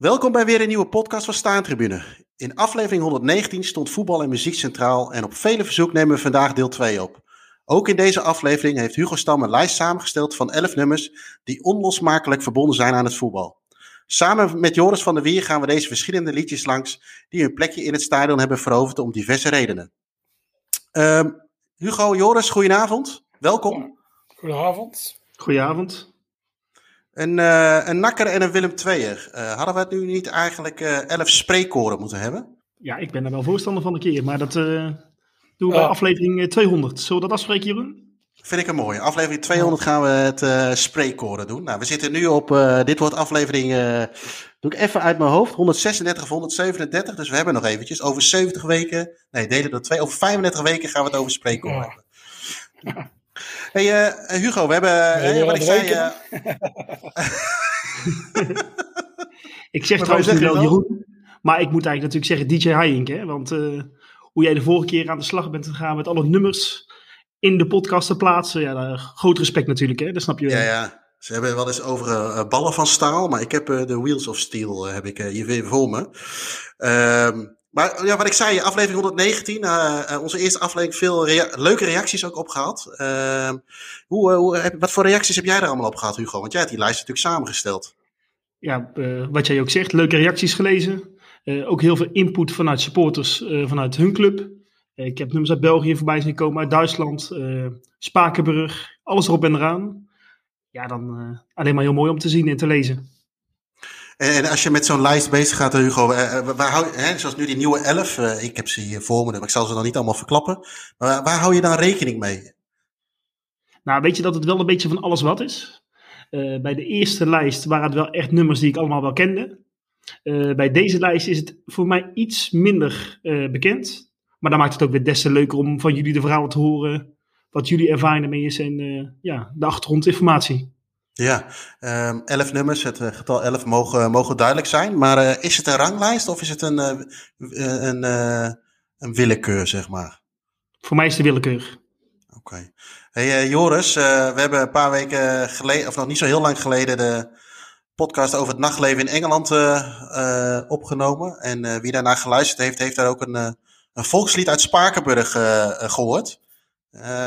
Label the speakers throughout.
Speaker 1: Welkom bij weer een nieuwe podcast van Staantribune. In aflevering 119 stond voetbal en muziek centraal en op vele verzoek nemen we vandaag deel 2 op. Ook in deze aflevering heeft Hugo Stam een lijst samengesteld van 11 nummers die onlosmakelijk verbonden zijn aan het voetbal. Samen met Joris van der Wier gaan we deze verschillende liedjes langs die hun plekje in het stadion hebben veroverd om diverse redenen. Ehm, Hugo, Joris, goedenavond. Welkom.
Speaker 2: Goedenavond.
Speaker 3: Goedenavond.
Speaker 1: Een, uh, een Nakker en een Willem II'er. Uh, hadden we het nu niet eigenlijk uh, elf spreekkoren moeten hebben?
Speaker 3: Ja, ik ben er wel voorstander van een keer, maar dat doen we bij aflevering 200. Zullen we dat afspreken, Jeroen?
Speaker 1: Vind ik een mooie. Aflevering 200 gaan we het uh, spreekkoren doen. Nou, we zitten nu op, uh, dit wordt aflevering, uh, doe ik even uit mijn hoofd, 136 of 137. Dus we hebben nog eventjes. Over 70 weken, nee, delen door twee. Over 35 weken gaan we het over spreekkoren hebben. Hey Hugo, we hebben,
Speaker 2: nee,
Speaker 1: wat ik zei...
Speaker 3: ik zeg trouwens nu wel, Jeroen, maar ik moet eigenlijk natuurlijk zeggen DJ Hayink, hè. Want hoe jij de vorige keer aan de slag bent gegaan met alle nummers in de podcast te plaatsen. Ja, groot respect natuurlijk, hè? dat snap je wel.
Speaker 1: Ja, ja. Ze hebben wel eens over uh, ballen van staal, maar ik heb uh, de Wheels of Steel uh, heb ik, hier weer voor me. Ehm, maar ja, wat ik zei, aflevering 119, onze eerste aflevering, veel leuke reacties ook opgehaald. Ehm, hoe, hoe, heb, wat voor reacties heb jij er allemaal op gehad, Hugo? Want jij hebt die lijst natuurlijk samengesteld.
Speaker 3: Ja, wat jij ook zegt, leuke reacties gelezen. ook heel veel input vanuit supporters vanuit hun club. Ik heb nummers uit België voorbij zien komen, uit Duitsland, Spakenburg, alles erop en eraan. Ja, dan alleen maar heel mooi om te zien en te lezen.
Speaker 1: En als je met zo'n lijst bezig gaat, Hugo, waar hou, hè, zoals nu die nieuwe 11, uh, ik heb ze hier voor me, maar ik zal ze dan niet allemaal verklappen. Maar waar hou je dan rekening mee?
Speaker 3: Nou, weet je dat het wel een beetje van alles wat is? Bij de eerste lijst waren het wel echt nummers die ik allemaal wel kende. Bij deze lijst is het voor mij iets minder bekend. Maar dan maakt het ook weer des te leuker om van jullie de verhalen te horen. Wat jullie ervaring ermee is en ja, de achtergrondinformatie.
Speaker 1: Ja, um, elf nummers, het uh, getal 11 mogen, mogen duidelijk zijn. Maar uh, is het een ranglijst of is het een, een, een willekeur, zeg maar?
Speaker 3: Voor mij is het willekeur.
Speaker 1: Oké. Okay. Hey Joris, we hebben een paar weken geleden, of nog niet zo heel lang geleden, de podcast over het nachtleven in Engeland opgenomen. En wie daarna geluisterd heeft, heeft daar ook een een volkslied uit Spakenburg gehoord.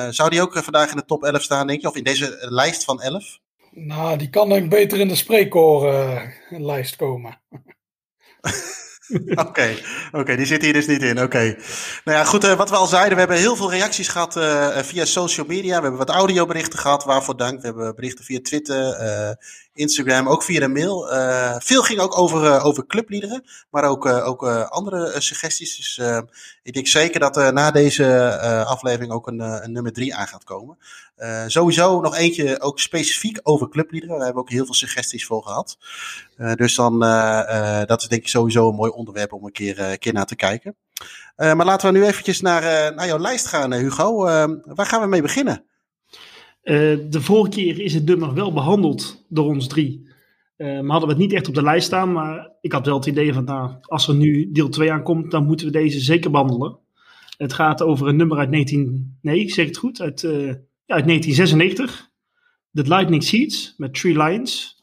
Speaker 1: Zou die ook vandaag in de top 11 staan, denk je? Of in deze lijst van 11?
Speaker 2: Nou, die kan ik beter in de spreekkorenlijst komen.
Speaker 1: Oké, okay, die zit hier dus niet in. Oké. Nou ja, goed, uh, wat we al zeiden, we hebben heel veel reacties gehad uh, via social media. We hebben wat audioberichten gehad, waarvoor dank. We hebben berichten via Twitter, Instagram, ook via de mail. veel ging ook over, over clubliederen, maar ook, ook andere suggesties. Dus ik denk zeker dat er na deze aflevering ook een, een nummer drie aan gaat komen. Sowieso nog eentje ook specifiek over clubliederen. Daar hebben we ook heel veel suggesties voor gehad. dus dan, dat is denk ik sowieso een mooi onderwerp om een keer, keer naar te kijken. Uh, maar laten we nu eventjes naar, uh, naar jouw lijst gaan, Hugo. Uh, waar gaan we mee beginnen?
Speaker 3: de vorige keer is het nummer wel behandeld door ons drie. maar hadden we het niet echt op de lijst staan. Maar ik had wel het idee van, nou, als er nu deel 2 aankomt, dan moeten we deze zeker behandelen. Het gaat over een nummer uit 19... Nee, zeg het goed. Uit, ja, uit 1996. The Lightning Seeds met Three Lions.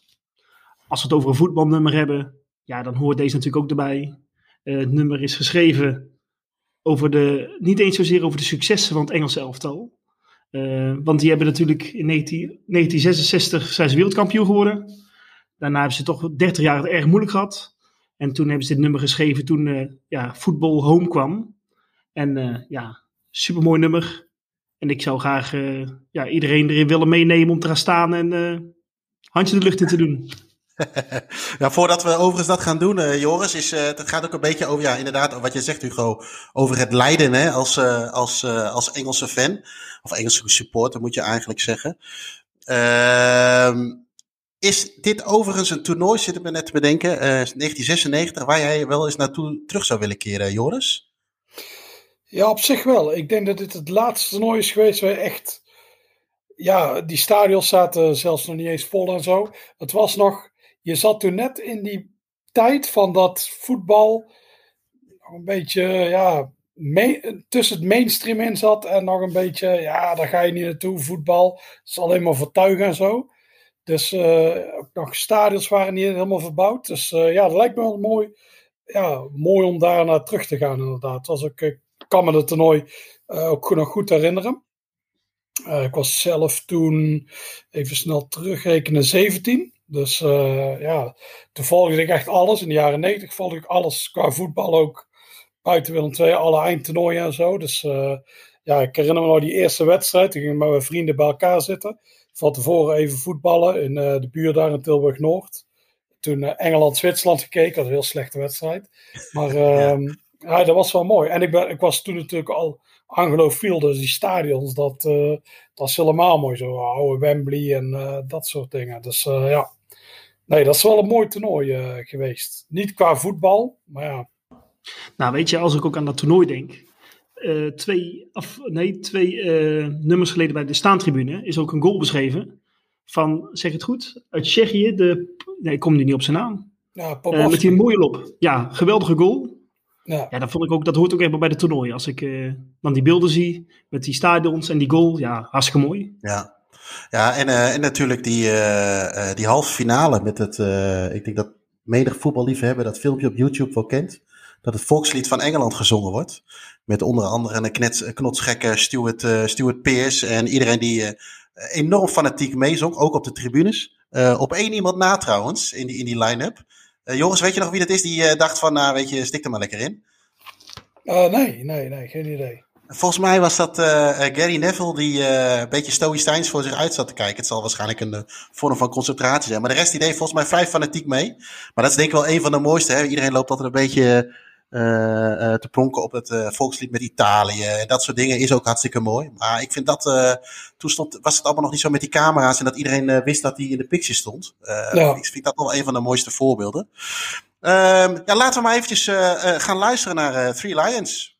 Speaker 3: Als we het over een voetbalnummer hebben, ja, dan hoort deze natuurlijk ook erbij. Uh, het nummer is geschreven over de, niet eens zozeer over de successen van het Engelse elftal. Uh, want die hebben natuurlijk in 19, 1966 zijn ze wereldkampioen geworden. Daarna hebben ze toch 30 jaar erg moeilijk gehad. En toen hebben ze dit nummer geschreven toen uh, ja, voetbal home kwam. En ja, supermooi nummer. En ik zou graag ja, iedereen erin willen meenemen om te gaan staan en handje de lucht in te doen.
Speaker 1: ja, voordat we overigens dat gaan doen, uh, Joris, is, uh, het gaat ook een beetje over, ja, inderdaad, wat je zegt, Hugo, over het lijden hè, als, uh, als, als Engelse fan, of Engelse supporter moet je eigenlijk zeggen. Ehm, is dit overigens een toernooi, zitten we net te bedenken, 1996, waar jij wel eens naartoe terug zou willen keren, Joris?
Speaker 2: Ja, op zich wel. Ik denk dat dit het laatste toernooi is geweest waar echt ja, die stadions zaten zelfs nog niet eens vol en zo. Het was nog je zat toen net in die tijd van dat voetbal nog een beetje, ja, tussen het mainstream in zat en nog een beetje, ja, daar ga je niet naartoe, voetbal. Het is alleen maar vertuigen en zo. Dus uh, ook nog stadions waren niet helemaal verbouwd. Dus uh, ja, dat lijkt me wel mooi, ja, mooi om daar naar terug te gaan inderdaad. Als ik, ik kan me het toernooi uh, ook nog goed herinneren. ik was zelf toen, even snel terugrekenen, 17. Dus ja, toen volgde ik echt alles. In de jaren 90 volgde ik alles qua voetbal ook. Buiten Willem II, alle eindtoernooien en zo. Dus ja, ik herinner me nog die eerste wedstrijd. Toen gingen met mijn vrienden bij elkaar zitten van tevoren even voetballen in uh, de buurt daar in Tilburg-Noord. Toen uh, Engeland-Zwitserland gekeken, dat was een heel slechte wedstrijd. Maar uh, ja. Ja. dat was wel mooi. En ik, ben, ik was toen natuurlijk al anglofiel, dus die stadions, dat, uh, dat is helemaal mooi. Zo oude Wembley en dat soort dingen. Dus ja, nee, dat is wel een mooi toernooi geweest. Niet qua voetbal, maar ja.
Speaker 3: Nou, weet je, als ik ook aan dat toernooi denk, twee, af, nee, twee nummers geleden bij de staantribune is ook een goal beschreven. Van, zeg het goed, uit Tsjechië. De, nee, ik kom nu niet op zijn naam. Ja, met die mooie lop. Ja, geweldige goal. Ja. ja, dat vond ik ook, dat hoort ook even bij de toernooi. Als ik dan die beelden zie met die stadions en die goal, ja, hartstikke mooi.
Speaker 1: Ja, ja en, en natuurlijk die, die halve finale met het, ik denk dat menig voetballiefhebber dat filmpje op YouTube wel kent dat het volkslied van Engeland gezongen wordt. Met onder andere een knets, knotsgekke Stuart, uh, Stuart Pearce en iedereen die uh, enorm fanatiek meezong, ook op de tribunes. Uh, op één iemand na trouwens, in die, in die line-up. Joris, weet je nog wie dat is die dacht van, nou weet je, stik er maar lekker in?
Speaker 2: nee, nee, nee, geen idee.
Speaker 1: Volgens mij was dat Gary Neville die een beetje stoïcijns voor zich uit zat te kijken. Het zal waarschijnlijk een vorm van concentratie zijn. Maar de rest die deed volgens mij vrij fanatiek mee. Maar dat is denk ik wel een van de mooiste. Hè? Iedereen loopt altijd een beetje te pronken op het uh, volkslied met Italië. En dat soort dingen is ook hartstikke mooi. Maar ik vind dat, toen stond, was het allemaal nog niet zo met die camera's en dat iedereen wist dat hij in de picture stond. Ja. Ik vind dat wel een van de mooiste voorbeelden. Ehm, ja, laten we maar eventjes gaan luisteren naar Three Lions.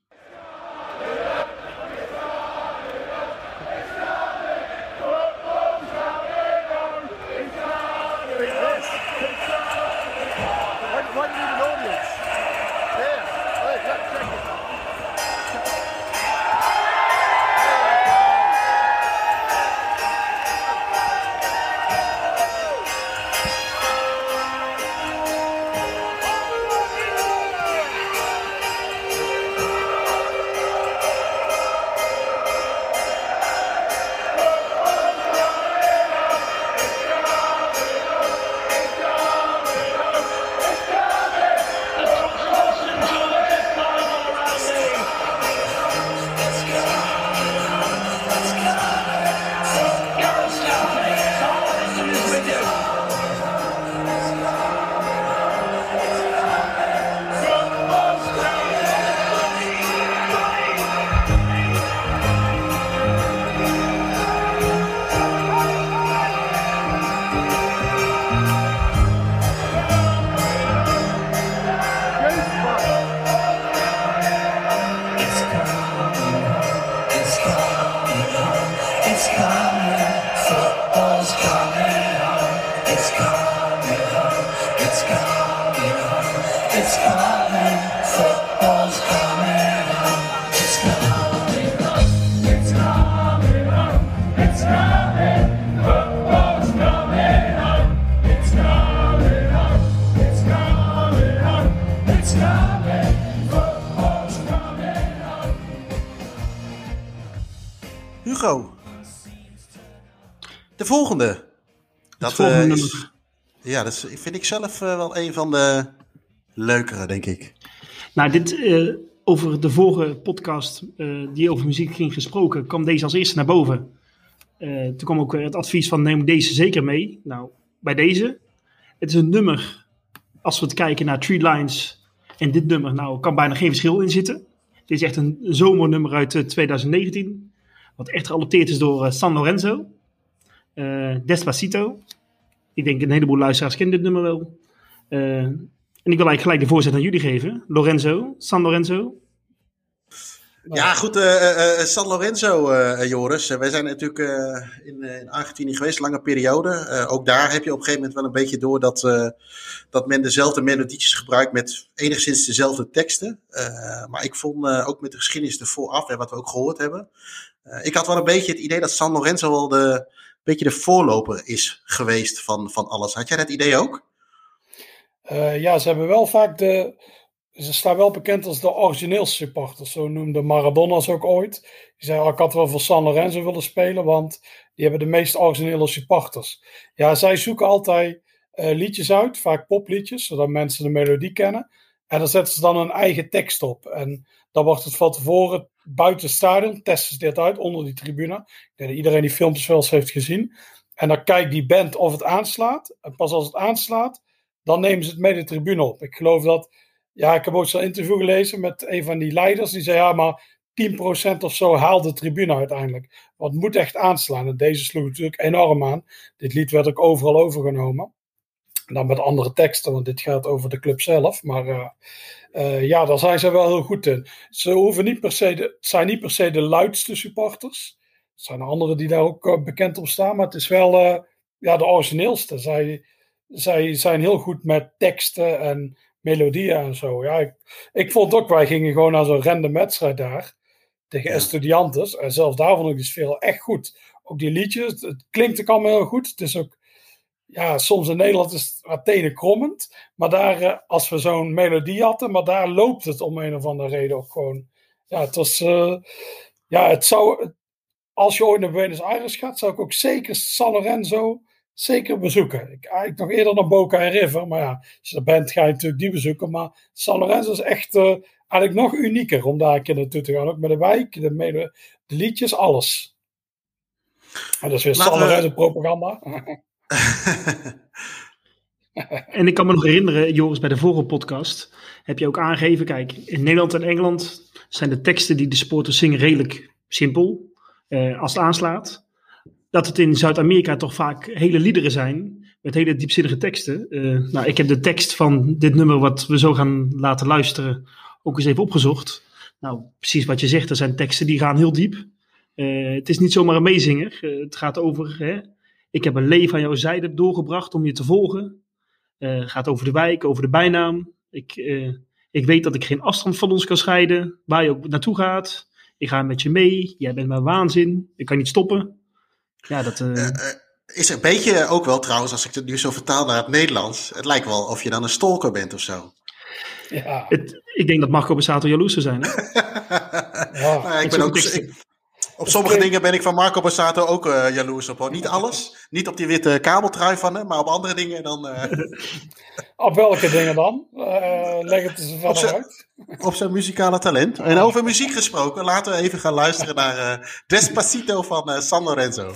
Speaker 1: Volgende.
Speaker 3: Dat, volgende uh, is,
Speaker 1: ja, dat vind ik zelf uh, wel een van de leukere, denk ik.
Speaker 3: Nou, dit uh, over de vorige podcast die over muziek ging gesproken, kwam deze als eerste naar boven. toen kwam ook het advies van neem deze zeker mee. Nou, bij deze. Het is een nummer, als we het kijken naar Tree Lines en dit nummer, nou kan bijna geen verschil in zitten. Dit is echt een zomernummer uit 2019. Wat echt geadopteerd is door San Lorenzo. Despacito. Ik denk een heleboel luisteraars kennen dit nummer wel. En ik wil eigenlijk gelijk de voorzet aan jullie geven. Lorenzo, San Lorenzo.
Speaker 1: Ja, goed, uh, San Lorenzo, Joris. wij zijn natuurlijk in, in, Argentinië geweest, lange periode. ook daar heb je op een gegeven moment wel een beetje door dat, dat men dezelfde melodietjes gebruikt met enigszins dezelfde teksten. maar ik vond ook met de geschiedenis ervoor af, en wat we ook gehoord hebben. ik had wel een beetje het idee dat San Lorenzo wel de, beetje de voorloper is geweest van, van alles. Had jij dat idee ook?
Speaker 2: Uh, ja, ze hebben wel vaak de. Ze staan wel bekend als de origineel supporters. Zo noemde Maradona ze ook ooit. Die zei: oh, Ik had wel voor San Lorenzo willen spelen, want die hebben de meest originele supporters. Ja, zij zoeken altijd uh, liedjes uit, vaak popliedjes, zodat mensen de melodie kennen. En dan zetten ze dan een eigen tekst op. En dan wordt het van tevoren buiten het stadion, testen ze dit uit onder die tribune. Ik denk dat iedereen die filmpjes wel eens heeft gezien. En dan kijkt die band of het aanslaat. En pas als het aanslaat, dan nemen ze het mee de tribune op. Ik geloof dat, ja, ik heb ook zo'n interview gelezen met een van die leiders. Die zei, ja, maar 10% of zo haalt de tribune uiteindelijk. Het moet echt aanslaan. En deze sloeg natuurlijk enorm aan. Dit lied werd ook overal overgenomen. En dan met andere teksten, want dit gaat over de club zelf. Maar uh, uh, ja, daar zijn ze wel heel goed in. Ze hoeven niet per se de, zijn niet per se de luidste supporters. Er zijn anderen die daar ook uh, bekend op staan. Maar het is wel ja, de origineelste. Zij, zij zijn heel goed met teksten en melodieën en zo. Ja, ik, ik vond ook, wij gingen gewoon naar zo'n random wedstrijd daar. Tegen ja. Estudiantes. En zelfs daar vond ik de sfeer echt goed. Ook die liedjes, het, klinkt ook allemaal heel goed. Het is ook ja, soms in Nederland is het wat krommend. Maar daar, uh, als we zo'n melodie hadden, maar daar loopt het om een of andere reden ook gewoon. Ja, het was. Uh, ja, het zou. Als je ooit naar Buenos Aires gaat, zou ik ook zeker San Lorenzo zeker bezoeken. Ik eigenlijk nog eerder naar Boca en River. Maar ja, als je er bent, ga je natuurlijk die bezoeken. Maar San Lorenzo is echt uh, eigenlijk nog unieker om daar een keer naartoe te gaan. Ook met de wijk, de, mede, de liedjes, alles. En dat is weer San Lorenzo propaganda.
Speaker 3: en ik kan me nog herinneren, Joris, bij de vorige podcast heb je ook aangegeven, kijk, in Nederland en Engeland zijn de teksten die de sporters zingen redelijk simpel, eh, als het aanslaat. Dat het in Zuid-Amerika toch vaak hele liederen zijn, met hele diepzinnige teksten. Uh, nou, ik heb de tekst van dit nummer wat we zo gaan laten luisteren ook eens even opgezocht. Nou, precies wat je zegt, er zijn teksten die gaan heel diep. Uh, het is niet zomaar een meezinger. Uh, het gaat over hè, ik heb een leven aan jouw zijde doorgebracht om je te volgen. Uh, gaat over de wijk, over de bijnaam. Ik, ik weet dat ik geen afstand van ons kan scheiden. Waar je ook naartoe gaat. Ik ga met je mee. Jij bent mijn waanzin. Ik kan niet stoppen. Ja, dat... Uh...
Speaker 1: is een beetje ook wel trouwens, als ik het nu zo vertaal naar het Nederlands. Het lijkt wel of je dan een stalker bent of zo.
Speaker 3: Ja. Het, ik denk dat Marco Bassato jaloers zou zijn. Hè?
Speaker 1: ja. Nou, ik ben ook, ik, op sommige dingen ben ik van Marco Bassato ook uh, jaloers op. Hoor. Niet alles. Niet op die witte kabeltrui van hem, maar op andere dingen dan. Uh...
Speaker 2: op welke dingen dan? Uh, leg het eens verder uit.
Speaker 1: Op zijn muzikale talent. En over muziek gesproken, laten we even gaan luisteren naar Despacito van San Lorenzo.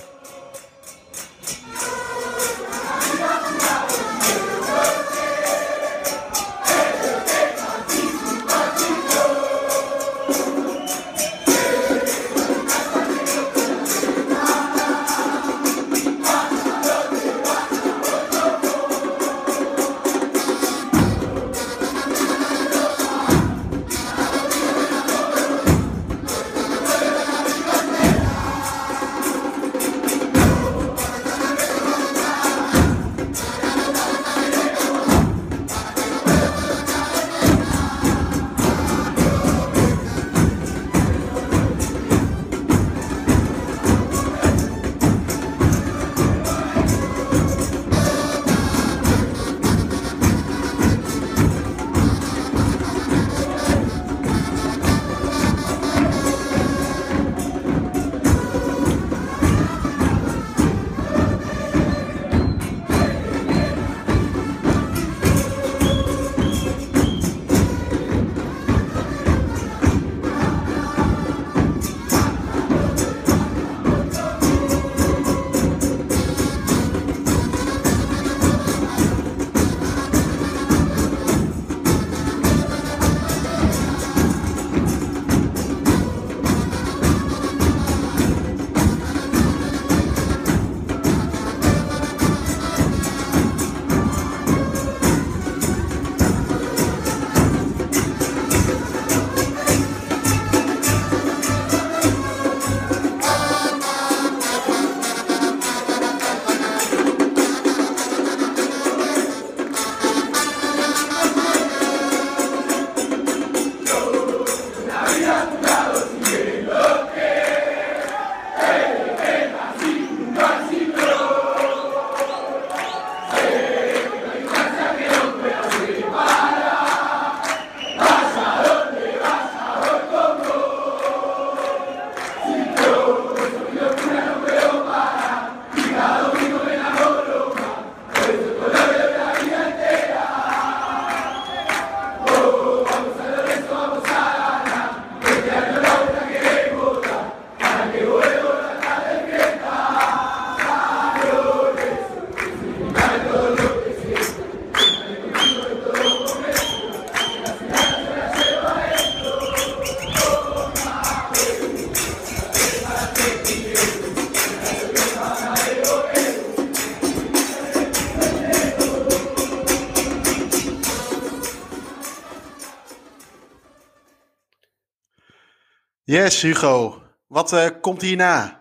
Speaker 1: Yes, Hugo. Wat uh, komt hierna?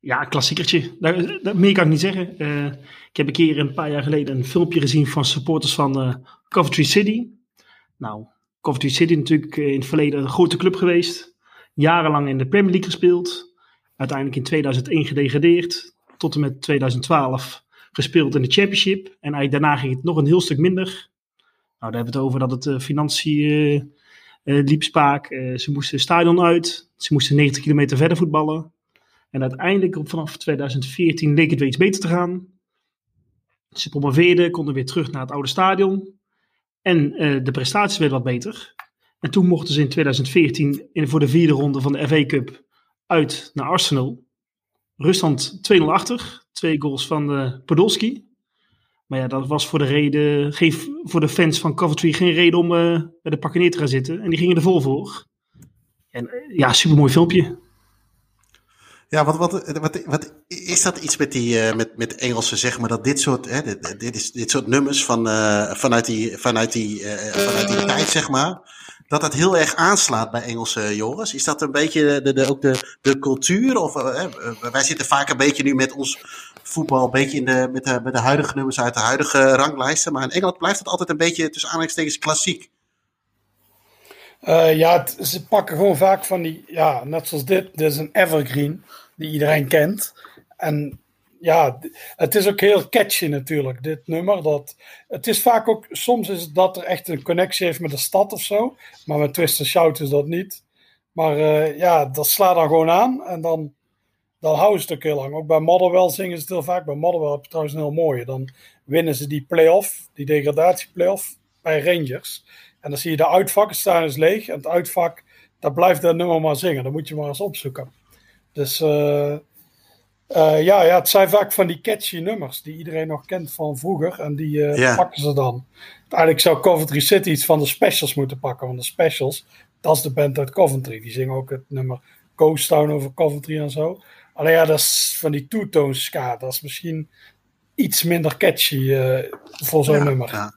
Speaker 3: Ja, een klassiekertje. Daar, daar, meer kan ik niet zeggen. Uh, ik heb een keer een paar jaar geleden een filmpje gezien van supporters van Coventry City. Nou, Coventry City natuurlijk in het verleden een grote club geweest. Jarenlang in de Premier League gespeeld. Uiteindelijk in 2001 gedegradeerd. Tot en met 2012 gespeeld in de Championship. En eigenlijk daarna ging het nog een heel stuk minder. Nou, daar hebben we het over dat het financiën liep spaak. Uh, ze moesten het stadion uit. Ze moesten 90 kilometer verder voetballen. En uiteindelijk, vanaf 2014, leek het weer iets beter te gaan. Ze promoveerden, konden weer terug naar het oude stadion. En de prestaties werden wat beter. En toen mochten ze in 2014 in, voor de vierde ronde van de FA Cup uit naar Arsenal. Ruststand 2-0 achter. Twee goals van Podolski. Maar ja, dat was voor de, reden, geen, voor de fans van Coventry geen reden om uh, bij de pakken neer te gaan zitten. En die gingen er vol voor. En uh, ja, supermooi filmpje.
Speaker 1: Ja, wat, wat, wat, wat is dat iets met die uh, met, met Engelsen, zeg maar, dat dit soort, hè, dit, dit, is, dit soort nummers van, vanuit, die, vanuit, die, vanuit die tijd, zeg maar, dat dat heel erg aanslaat bij Engelse jongens? Is dat een beetje de, de, ook de, de cultuur? Of, wij zitten vaak een beetje nu met ons voetbal, een beetje in de, met, de, met de huidige nummers uit de huidige ranglijsten, maar in Engeland blijft het altijd een beetje tussen aanhalingstekens klassiek.
Speaker 2: ja, ze pakken gewoon vaak van die, ja, net zoals dit, dit is een evergreen die iedereen kent. En ja, het is ook heel catchy natuurlijk, dit nummer. Dat, het is vaak ook, soms is het dat er echt een connectie heeft met de stad of zo. Maar met Twist and Shout is dat niet. Maar uh, ja, dat slaat dan gewoon aan. En dan, dan houden ze het ook heel lang. Ook bij Motherwell zingen ze het heel vaak. Bij Motherwell heb je trouwens een heel mooie. Dan winnen ze die play-off, die degradatieplay-off bij Rangers. En dan zie je de uitvakken staan is leeg. En het uitvak, daar blijft dat nummer maar zingen. Dan moet je maar eens opzoeken. Dus uh, uh, ja, ja, het zijn vaak van die catchy nummers die iedereen nog kent van vroeger. En die uh, ja. pakken ze dan. Eigenlijk zou Coventry City iets van de specials moeten pakken. Want de specials, dat is de band uit Coventry. Die zingen ook het nummer Ghost Town over Coventry en zo. Alleen ja, dat is van die two-tone ska. Dat is misschien iets minder catchy uh, voor zo'n
Speaker 1: ja,
Speaker 2: nummer.
Speaker 1: Ja.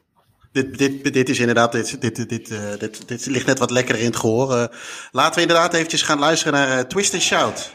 Speaker 1: Dit, dit, dit is inderdaad, dit, dit, dit, dit, dit ligt net wat lekkerder in het gehoor. Laten we inderdaad eventjes gaan luisteren naar Twist and Shout.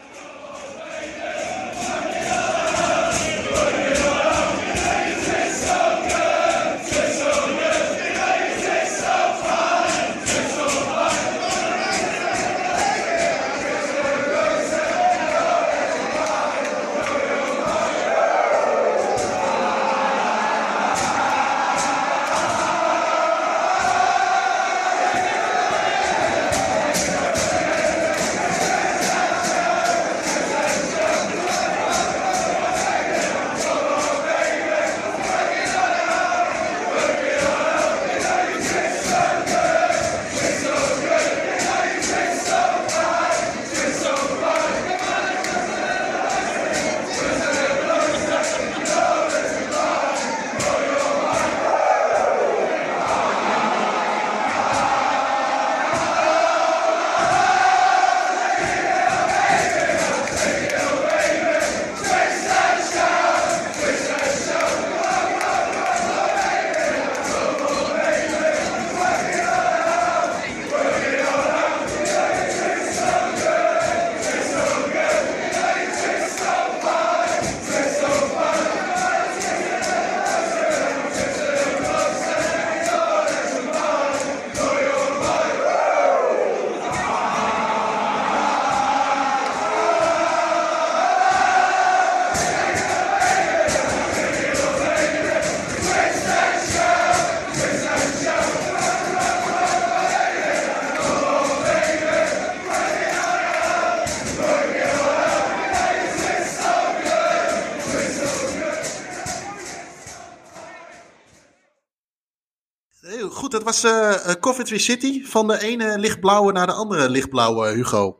Speaker 1: Coventry City. Van de ene lichtblauwe naar de andere lichtblauwe, Hugo.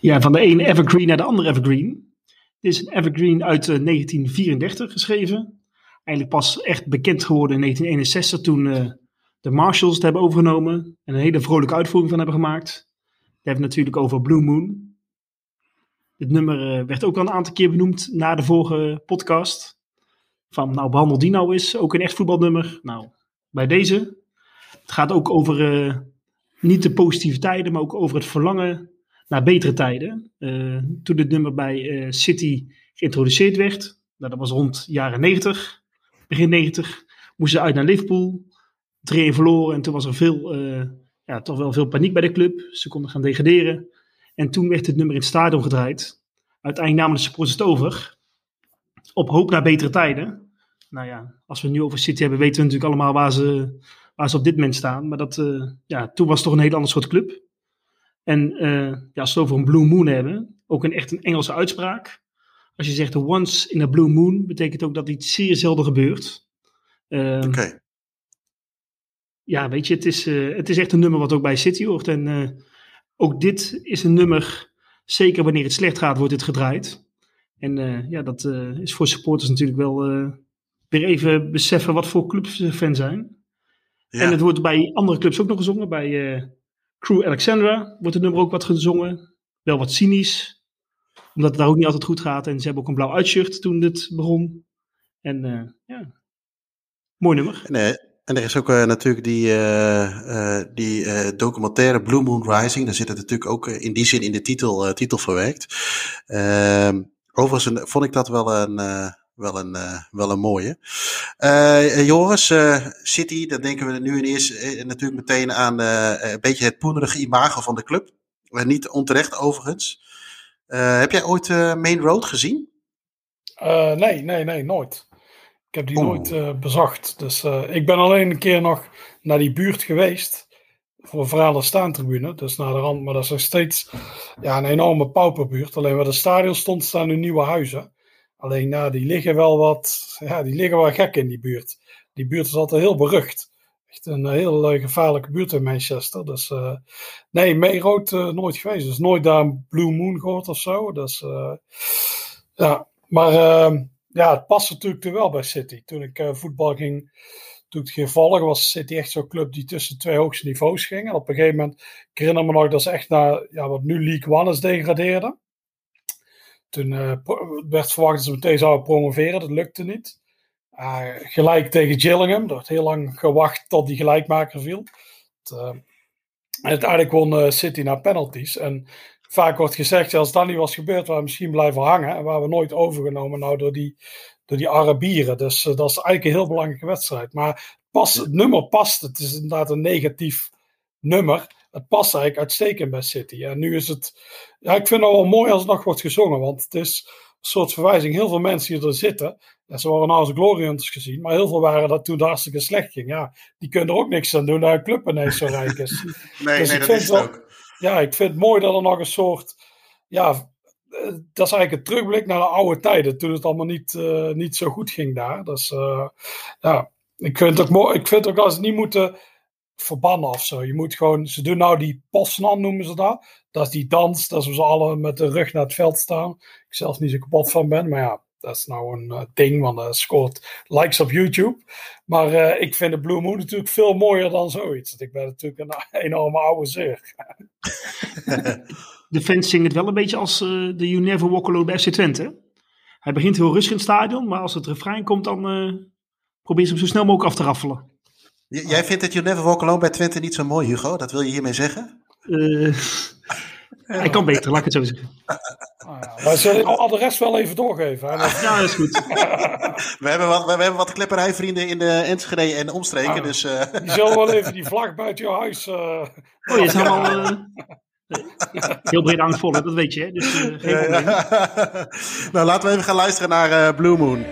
Speaker 3: Ja, van de ene evergreen naar de andere evergreen. Dit is een evergreen uit uh, 1934 geschreven. Eigenlijk pas echt bekend geworden in 1961 toen de Marshalls het hebben overgenomen. En een hele vrolijke uitvoering van hebben gemaakt. We hebben het natuurlijk over Blue Moon. Dit nummer werd ook al een aantal keer benoemd na de vorige podcast. Van nou behandel die nou eens, ook een echt voetbalnummer. Nou, bij deze het gaat ook over uh, niet de positiviteiten, maar ook over het verlangen naar betere tijden. toen dit nummer bij City geïntroduceerd werd, nou, dat was rond jaren 90, begin 90, moesten ze uit naar Liverpool. 3 verloren en toen was er veel, ja, toch wel veel paniek bij de club. Ze konden gaan degraderen. En toen werd het nummer in het stadion gedraaid. Uiteindelijk namen de supporters het over. Op hoop naar betere tijden. Nou ja, als we nu over City hebben, weten we natuurlijk allemaal waar ze, waar ze op dit moment staan. Maar dat, uh, ja, toen was het toch een heel ander soort club. En uh, ja, als we het over een Blue Moon hebben, ook een echt een Engelse uitspraak. Als je zegt once in a Blue Moon, betekent ook dat iets zeer zelden gebeurt.
Speaker 1: Uh, Oké.
Speaker 3: Ja, weet je, het is, uh, het is echt een nummer wat ook bij City hoort. En ook dit is een nummer, zeker wanneer het slecht gaat, wordt het gedraaid. En ja, dat is voor supporters natuurlijk wel weer even beseffen wat voor clubs ze fan zijn. Ja. En het wordt bij andere clubs ook nog gezongen. Bij Crew Alexandra wordt het nummer ook wat gezongen. Wel wat cynisch, omdat het daar ook niet altijd goed gaat. En ze hebben ook een blauw uitshirt toen dit begon. En ja, mooi nummer.
Speaker 1: Nee, en er is ook uh, natuurlijk die, uh, die documentaire Blue Moon Rising. Daar zit het natuurlijk ook in die zin in de titel, titel verwerkt. Ehm, overigens vond ik dat wel een, wel een, wel een mooie. Joris, City, dan denken we nu in eerste natuurlijk meteen aan een beetje het poenerige imago van de club. niet onterecht overigens. heb jij ooit Main Road gezien?
Speaker 2: nee, nee, nee, nooit. Ik heb die nooit bezocht. Dus ik ben alleen een keer nog naar die buurt geweest. Voor een verhalen staantribune. Dus naar de rand. Maar dat is nog steeds ja, een enorme pauperbuurt. Alleen waar de stadion stond, staan nu nieuwe huizen. Alleen ja, die liggen wel wat. Ja, die liggen wel gek in die buurt. Die buurt is altijd heel berucht. Echt een heel uh, gevaarlijke buurt in Manchester. Dus nee, Meerood nooit geweest. Dus nooit daar Blue Moon gehoord of zo. Dus ja, maar ehm, ja, het past natuurlijk wel bij City. Toen ik uh, voetbal ging, toen ging volgen, was City echt zo'n club die tussen twee hoogste niveaus ging. En op een gegeven moment, ik herinner me nog dat ze echt naar ja, wat nu League One is degradeerden. Toen uh, werd verwacht dat ze meteen zouden promoveren, dat lukte niet. Uh, gelijk tegen Gillingham, er werd heel lang gewacht tot die gelijkmaker viel. Het, en uiteindelijk won City naar penalties. En vaak wordt gezegd, als dat niet was gebeurd, waar we misschien blijven hangen. En waar we nooit overgenomen nou door die, door die Arabieren. Dus dat is eigenlijk een heel belangrijke wedstrijd. Maar pas, het nummer past. Het is inderdaad een negatief nummer. Het past eigenlijk uitstekend bij City. En nu is het. Ja, ik vind het wel mooi als het nog wordt gezongen. Want het is een soort verwijzing. Heel veel mensen die er zitten. Ja, ze worden nou als Glory Hunters gezien. Maar heel veel waren dat toen het hartstikke slecht ging. Ja, die kunnen er ook niks aan doen dat een club ineens zo rijk is.
Speaker 1: nee, dus nee, dat is het ook
Speaker 2: ja, ik vind het mooi dat er nog een soort. Ja, eh, dat is eigenlijk een terugblik naar de oude tijden. Toen het allemaal niet, uh, niet zo goed ging daar. Dus uh, ja, ik vind het ook mooi. Ik vind ook dat ze niet moeten verbannen of zo. Je moet gewoon. Ze doen nou die posnan, noemen ze dat. Dat is die dans. Dat we ze alle met de rug naar het veld staan. Ik zelf niet zo kapot van ben. Maar ja, dat is nou een uh, ding, want dat scoort likes op YouTube. Maar uh, ik vind de Blue Moon natuurlijk veel mooier dan zoiets. Ik ben natuurlijk een enorme oude zeer.
Speaker 3: de fans zingen het wel een beetje als uh, de You Never Walk Alone bij FC Twente. Hij begint heel rustig in het stadion, maar als het refrein komt, dan probeer ze hem zo snel mogelijk af te raffelen.
Speaker 1: J jij vindt het You Never Walk Alone bij Twente niet zo mooi, Hugo? Dat wil je hiermee zeggen?
Speaker 3: Hij kan beter, laat ik het zo zeggen.
Speaker 2: Oh ja, maar zullen al de rest wel even doorgeven? Hè?
Speaker 3: Ja, dat is goed.
Speaker 1: we, hebben wat, we hebben wat klepperijvrienden in de Enschede en omstreken. Ah, dus, uh...
Speaker 2: Die zullen wel even die vlag buiten je huis... Uh...
Speaker 3: Oh, je is allemaal... Uh... Heel breed angstvol, dat weet je. Hè? Dus, geen ja,
Speaker 1: ja. nou, laten we even gaan luisteren naar Blue Moon.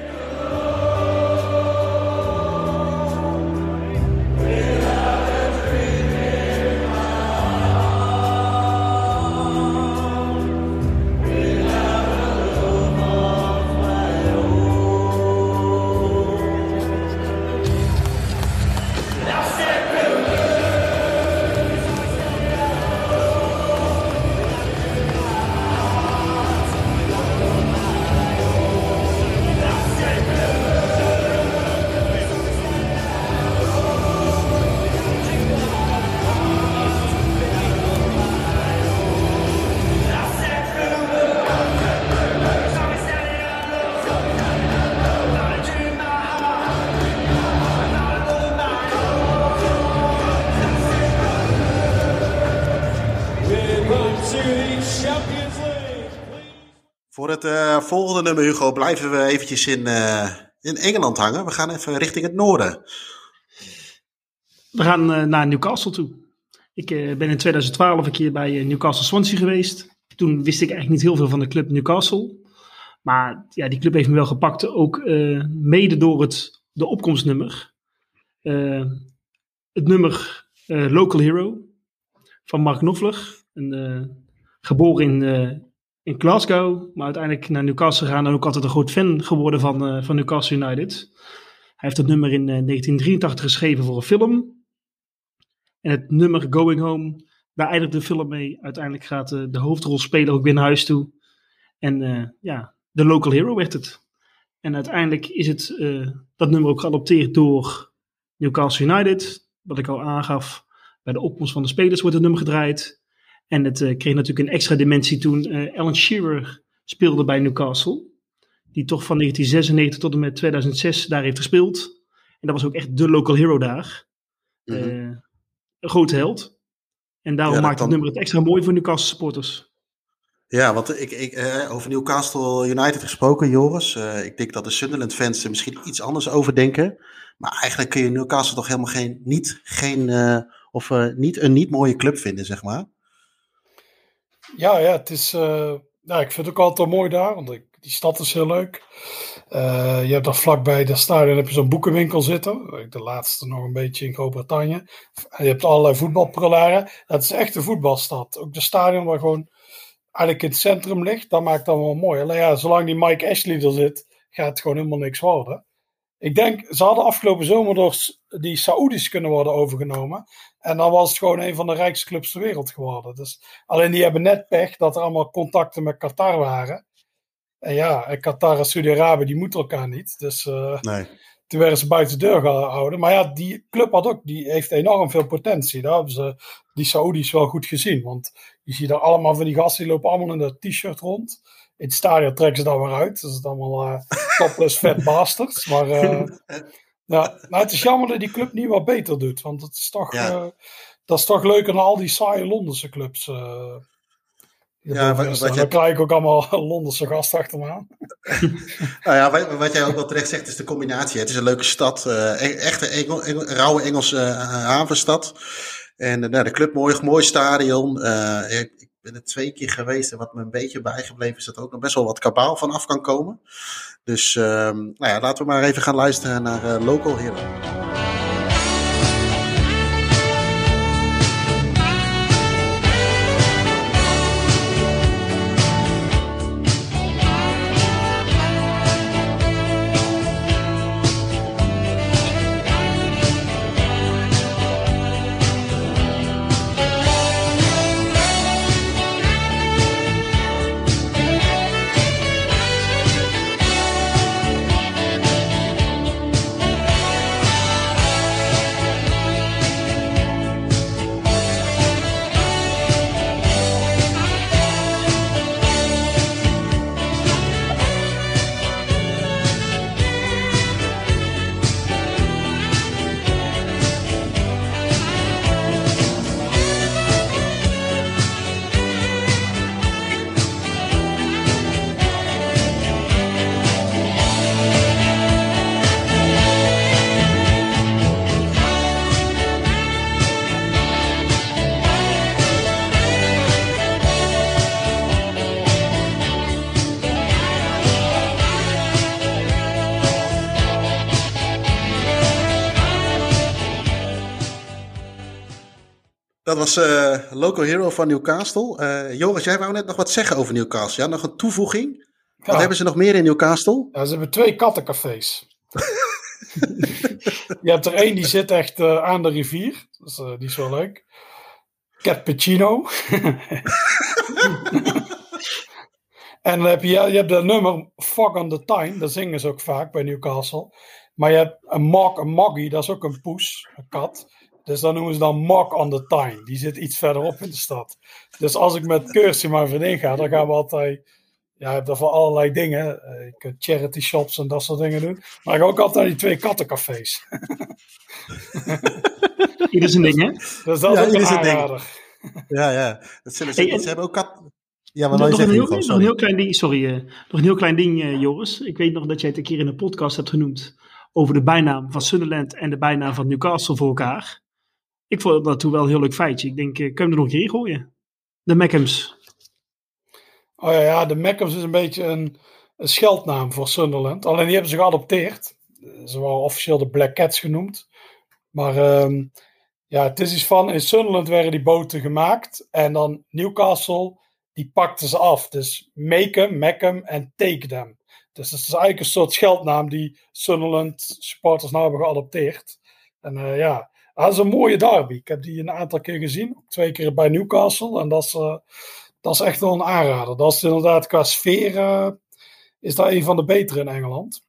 Speaker 1: Voor het uh, volgende nummer, Hugo, blijven we eventjes in, uh, in Engeland hangen. We gaan even richting het noorden.
Speaker 3: We gaan uh, naar Newcastle toe. Ik ben in 2012 een keer bij Newcastle Swansea geweest. Toen wist ik eigenlijk niet heel veel van de club Newcastle. Maar ja, die club heeft me wel gepakt. Ook mede door het de opkomstnummer. het nummer Local Hero van Mark Knopfler. Een, geboren in in Glasgow, maar uiteindelijk naar Newcastle gegaan en ook altijd een groot fan geworden van, uh, van Newcastle United. Hij heeft het nummer in uh, eh, 1983 geschreven voor een film. En het nummer Going Home, daar eindigt de film mee. Uiteindelijk gaat uh, de hoofdrolspeler ook weer naar huis toe. En ja, de local hero werd het. En uiteindelijk is het, dat nummer ook geadopteerd door Newcastle United. Wat ik al aangaf, bij de opkomst van de spelers wordt het nummer gedraaid. En het uh, kreeg natuurlijk een extra dimensie toen uh, Alan Shearer speelde bij Newcastle. Die toch van 1996 tot en met 2006 daar heeft gespeeld. En dat was ook echt de local hero daar. Mm -hmm. een grote held. En daarom ja, maakt het nummer het extra mooi voor Newcastle supporters.
Speaker 1: Ja, want ik, ik, uh, over Newcastle United gesproken, Joris. Uh, ik denk dat de Sunderland fans er misschien iets anders over denken. Maar eigenlijk kun je Newcastle toch helemaal geen, niet, geen, of niet een niet mooie club vinden, zeg maar.
Speaker 2: Ja, ja, het is, ja, ik vind het ook altijd mooi daar, want ik, die stad is heel leuk. Uh, je hebt daar vlakbij de stadion heb je zo'n boekenwinkel zitten. De laatste nog een beetje in Groot-Brittannië. Je hebt allerlei voetbalprolaren. Dat is echt een voetbalstad. Ook de stadion waar gewoon eigenlijk in het centrum ligt, dat maakt dat wel mooi. Alleen ja, zolang die Mike Ashley er zit, gaat het gewoon helemaal niks worden. Ik denk, ze hadden afgelopen zomer door die Saoedi's kunnen worden overgenomen. En dan was het gewoon een van de rijkste clubs ter wereld geworden. Dus, alleen die hebben net pech dat er allemaal contacten met Qatar waren. En ja, en Qatar en Saudi-Arabië, die moeten elkaar niet. Dus uh, nee. toen werden ze buiten de deur gehouden. Maar ja, die club had ook, die heeft enorm veel potentie. Daar hebben ze die Saoedi's wel goed gezien. Want je ziet er allemaal van die gasten, die lopen allemaal in dat t-shirt rond. In het stadion trekken ze dan weer uit. Dat is allemaal uh, topless fat bastards. Maar uh, ja, nou, het is jammer dat die club niet wat beter doet. Want het is toch, ja. uh, dat is toch leuker dan al die saaie Londense clubs. Uh, ja, wat, wat dan krijg ik ook allemaal Londense gasten achter me aan.
Speaker 1: nou ja, wat, wat, jij ook wel terecht zegt, is de combinatie. Het is een leuke stad. Uh, echte Engel, Engel, rauwe Engelse havenstad. En nou, de club mooi, mooi stadion. ik, ben er twee keer geweest en wat me een beetje bijgebleven is dat er ook nog best wel wat kabaal van af kan komen. Dus um, nou ja, laten we maar even gaan luisteren naar uh, Local Hero. Dat was uh, Local Hero van Newcastle. Uh, Joris, jij wou net nog wat zeggen over Newcastle. Ja, nog een toevoeging? Wat hebben ze nog meer in Newcastle?
Speaker 2: Ja, ze hebben twee kattencafés. je hebt er één die zit echt uh, aan de rivier. Dus, die is wel leuk. Cappuccino. en dan heb je, je hebt de nummer Fog on the Time. Dat zingen ze ook vaak bij Newcastle. Maar je hebt een Mog, een Moggy, dat is ook een poes, een kat. Dus dan noemen ze dan Mock on the Time. Die zit iets verderop in de stad. Dus als ik met Kirsty maar vriendin ga, dan gaan we altijd. Ja, je hebt er voor allerlei dingen. Je kunt charity shops en dat soort dingen doen. Maar ik ga ook altijd naar die twee kattencafés.
Speaker 3: Ieder zijn ding, hè?
Speaker 2: Dus dat ja, is een ding.
Speaker 1: Ja, ja. Dat zullen ze, hey, ze hebben ook kat, Ja, maar
Speaker 3: nog,
Speaker 1: nog,
Speaker 3: een heel,
Speaker 1: nog
Speaker 3: een heel klein ding, sorry, uh, nog een heel klein ding, uh, Joris. Ik weet nog dat jij het een keer in een podcast hebt genoemd over de bijnaam van Sunderland en de bijnaam van Newcastle voor elkaar. Ik vond dat toen wel een heel leuk feitje. Ik denk, kun je hem er nog in gooien? De Mackhams.
Speaker 2: Oh ja, de Mackhams is een beetje een, een scheldnaam voor Sunderland. Alleen die hebben ze geadopteerd. Ze waren officieel de Black Cats genoemd. Maar um, ja, het is iets van, in Sunderland werden die boten gemaakt. En dan Newcastle, die pakten ze af. Dus make them, make them en take them. Dus dat is eigenlijk een soort scheldnaam die Sunderland supporters nou hebben geadopteerd. En uh, ja, dat is een mooie derby. Ik heb die een aantal keer gezien. Twee keer bij Newcastle. En dat is, uh, dat is echt wel een aanrader. Dat is inderdaad qua sfeer... Uh, is dat een van de betere in Engeland.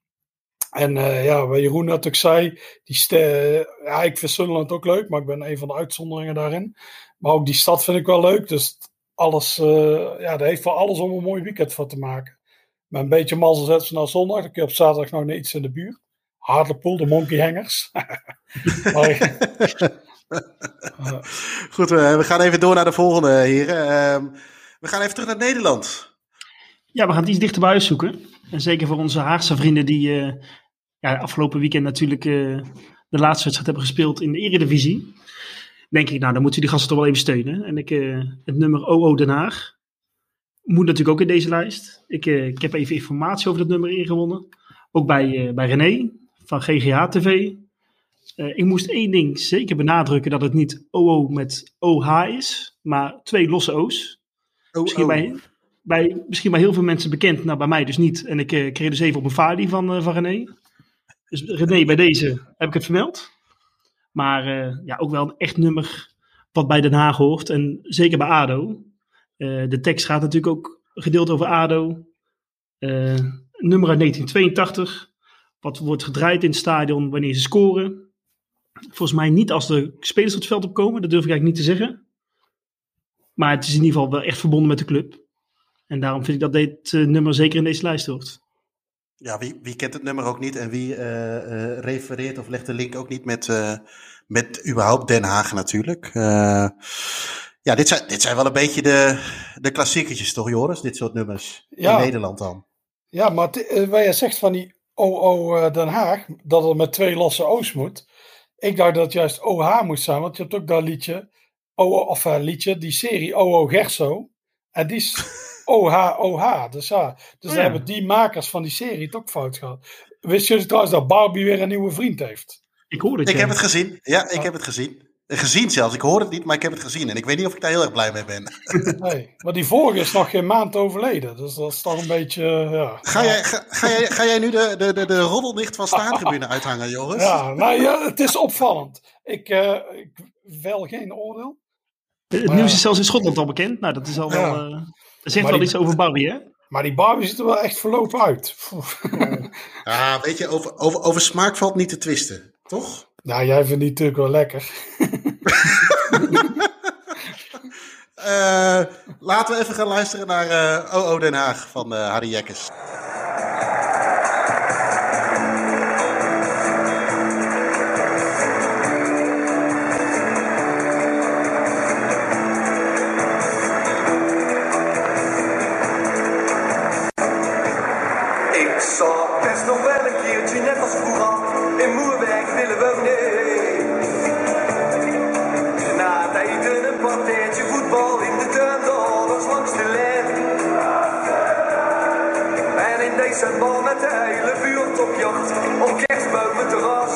Speaker 2: En uh, ja, wat Jeroen natuurlijk zei, die ja, ik vind Sunderland ook leuk, maar ik ben een van de uitzonderingen daarin. Maar ook die stad vind ik wel leuk. Dus alles, ja, dat heeft voor alles om een mooi weekend van te maken. Met een beetje mazzel zetten ze naar zondag. Dan kun je op zaterdag nog iets in de buurt. Hartlepool, de Monkey Hangers. maar,
Speaker 1: uh, Goed, we gaan even door naar de volgende, heren. Uh, we gaan even terug naar Nederland.
Speaker 3: Ja, we gaan het iets dichter bij huis zoeken. En zeker voor onze Haagse vrienden die uh, ja, afgelopen weekend natuurlijk uh, de laatste wedstrijd hebben gespeeld in de Eredivisie. Denk ik, nou dan moeten die gasten toch wel even steunen. En ik, uh, het nummer OO Den Haag moet natuurlijk ook in deze lijst. Ik, ik heb even informatie over dat nummer ingewonnen. Ook bij, bij René van GGH TV. ik moest één ding zeker benadrukken dat het niet OO met OH is, maar twee losse O's.
Speaker 1: Oh,
Speaker 3: Misschien bij, bij, misschien bij heel veel mensen bekend, nou bij mij dus niet. En ik uh, kreeg dus even op een Fadi van, uh, van René. Dus René, bij deze heb ik het vermeld. Maar ja, ook wel een echt nummer wat bij Den Haag hoort. En zeker bij ADO. de tekst gaat natuurlijk ook gedeeld over ADO. nummer uit 1982. Wat wordt gedraaid in het stadion wanneer ze scoren. Volgens mij niet als de spelers op het veld opkomen. Dat durf ik eigenlijk niet te zeggen. Maar het is in ieder geval wel echt verbonden met de club. En daarom vind ik dat dit uh, nummer zeker in deze lijst hoort.
Speaker 1: Ja, wie, wie kent het nummer ook niet en wie uh, uh, refereert of legt de link ook niet met, met überhaupt Den Haag natuurlijk. ja, dit zijn, dit zijn wel een beetje de, de klassiekertjes toch Joris, dit soort nummers ja. in Nederland dan.
Speaker 2: Ja, maar waar je zegt van die OO Den Haag, dat het met twee losse O's moet. Ik dacht dat het juist OH moest zijn, want je hebt ook dat liedje, OO, of liedje, die serie OO Gerso. En die is OH, OH. Dus ja, dus oh, ja. hebben die makers van die serie het ook fout gehad. Wist jullie trouwens dat Barbie weer een nieuwe vriend heeft?
Speaker 3: Ik hoor het.
Speaker 1: Ik heb het gezien. Ja, ik heb het gezien. Gezien zelfs. Ik hoor het niet, maar ik heb het gezien. En ik weet niet of ik daar heel erg blij mee ben.
Speaker 2: Nee, maar die vorige is nog geen maand overleden. Dus dat is toch een beetje. Ja.
Speaker 1: Ga, jij, ga, ga, jij, ga jij nu de, de, de, de roddeldicht van staantribune uithangen, Joris?
Speaker 2: Ja, nou ja, het is opvallend. Ik, uh, ik wel geen oordeel.
Speaker 3: Het maar, nieuws is zelfs in Schotland al bekend. Nou, dat is al ja. wel. Uh... Dat zegt maar wel die, iets over Barbie, hè?
Speaker 2: Maar die Barbie ziet er wel echt verlopen uit.
Speaker 1: Ja, weet je, over, over, over smaak valt niet te twisten, toch?
Speaker 2: Nou, jij vindt die natuurlijk wel lekker.
Speaker 1: uh, laten we even gaan luisteren naar uh, OO Den Haag van uh, Harry Jekkes.
Speaker 4: en bal met de hele buurt op jacht. Op kerstbomen te razen.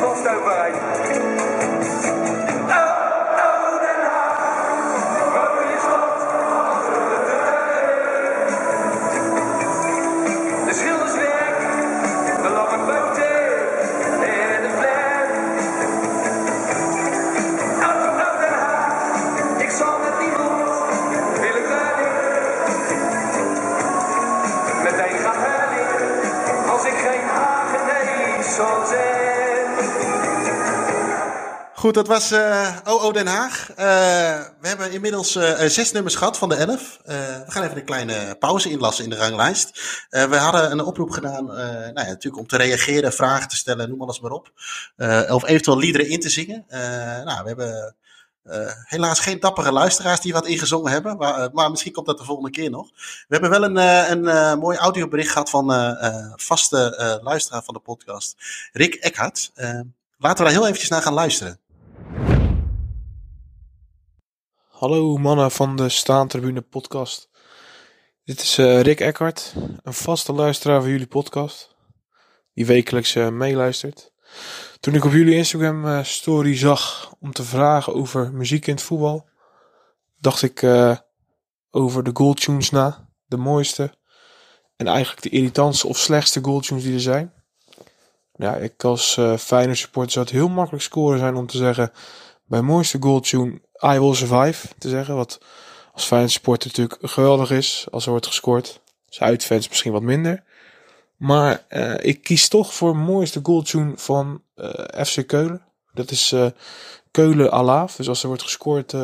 Speaker 4: De steen
Speaker 1: Goed, dat was eh OO Den Haag. Eh, we hebben inmiddels eh, zes nummers gehad van de elf. We gaan even een kleine pauze inlassen in de ranglijst. We hadden een oproep gedaan, nou ja, natuurlijk om te reageren, vragen te stellen, noem alles maar op. Of eventueel liederen in te zingen. Nou, we hebben eh, helaas geen dappere luisteraars die wat ingezongen hebben, maar, maar misschien komt dat de volgende keer nog. We hebben wel een, eh, een mooi audiobericht gehad van vaste luisteraar van de podcast, Rick Eckhart. Laten we daar heel eventjes naar gaan luisteren.
Speaker 5: Hallo mannen van de Staantribune podcast. Dit is eh, Rick Eckhart, een vaste luisteraar van jullie podcast. Die wekelijks eh, meeluistert. Toen ik op jullie Instagram eh, story zag om te vragen over muziek in het voetbal, dacht ik over de goaltunes na. De mooiste en eigenlijk de irritantste of slechtste goaltunes die er zijn. Ja, ik als Feyenoord supporter zou het heel makkelijk scoren zijn om te zeggen bij mooiste goaltune I Will Survive te zeggen. Wat als Feyenoord supporter natuurlijk geweldig is als er wordt gescoord. Als uitfans misschien wat minder. Maar eh, ik kies toch voor mooiste goaltune van eh, FC Keulen. Dat is eh, Keulen Alaaf. Dus als er wordt gescoord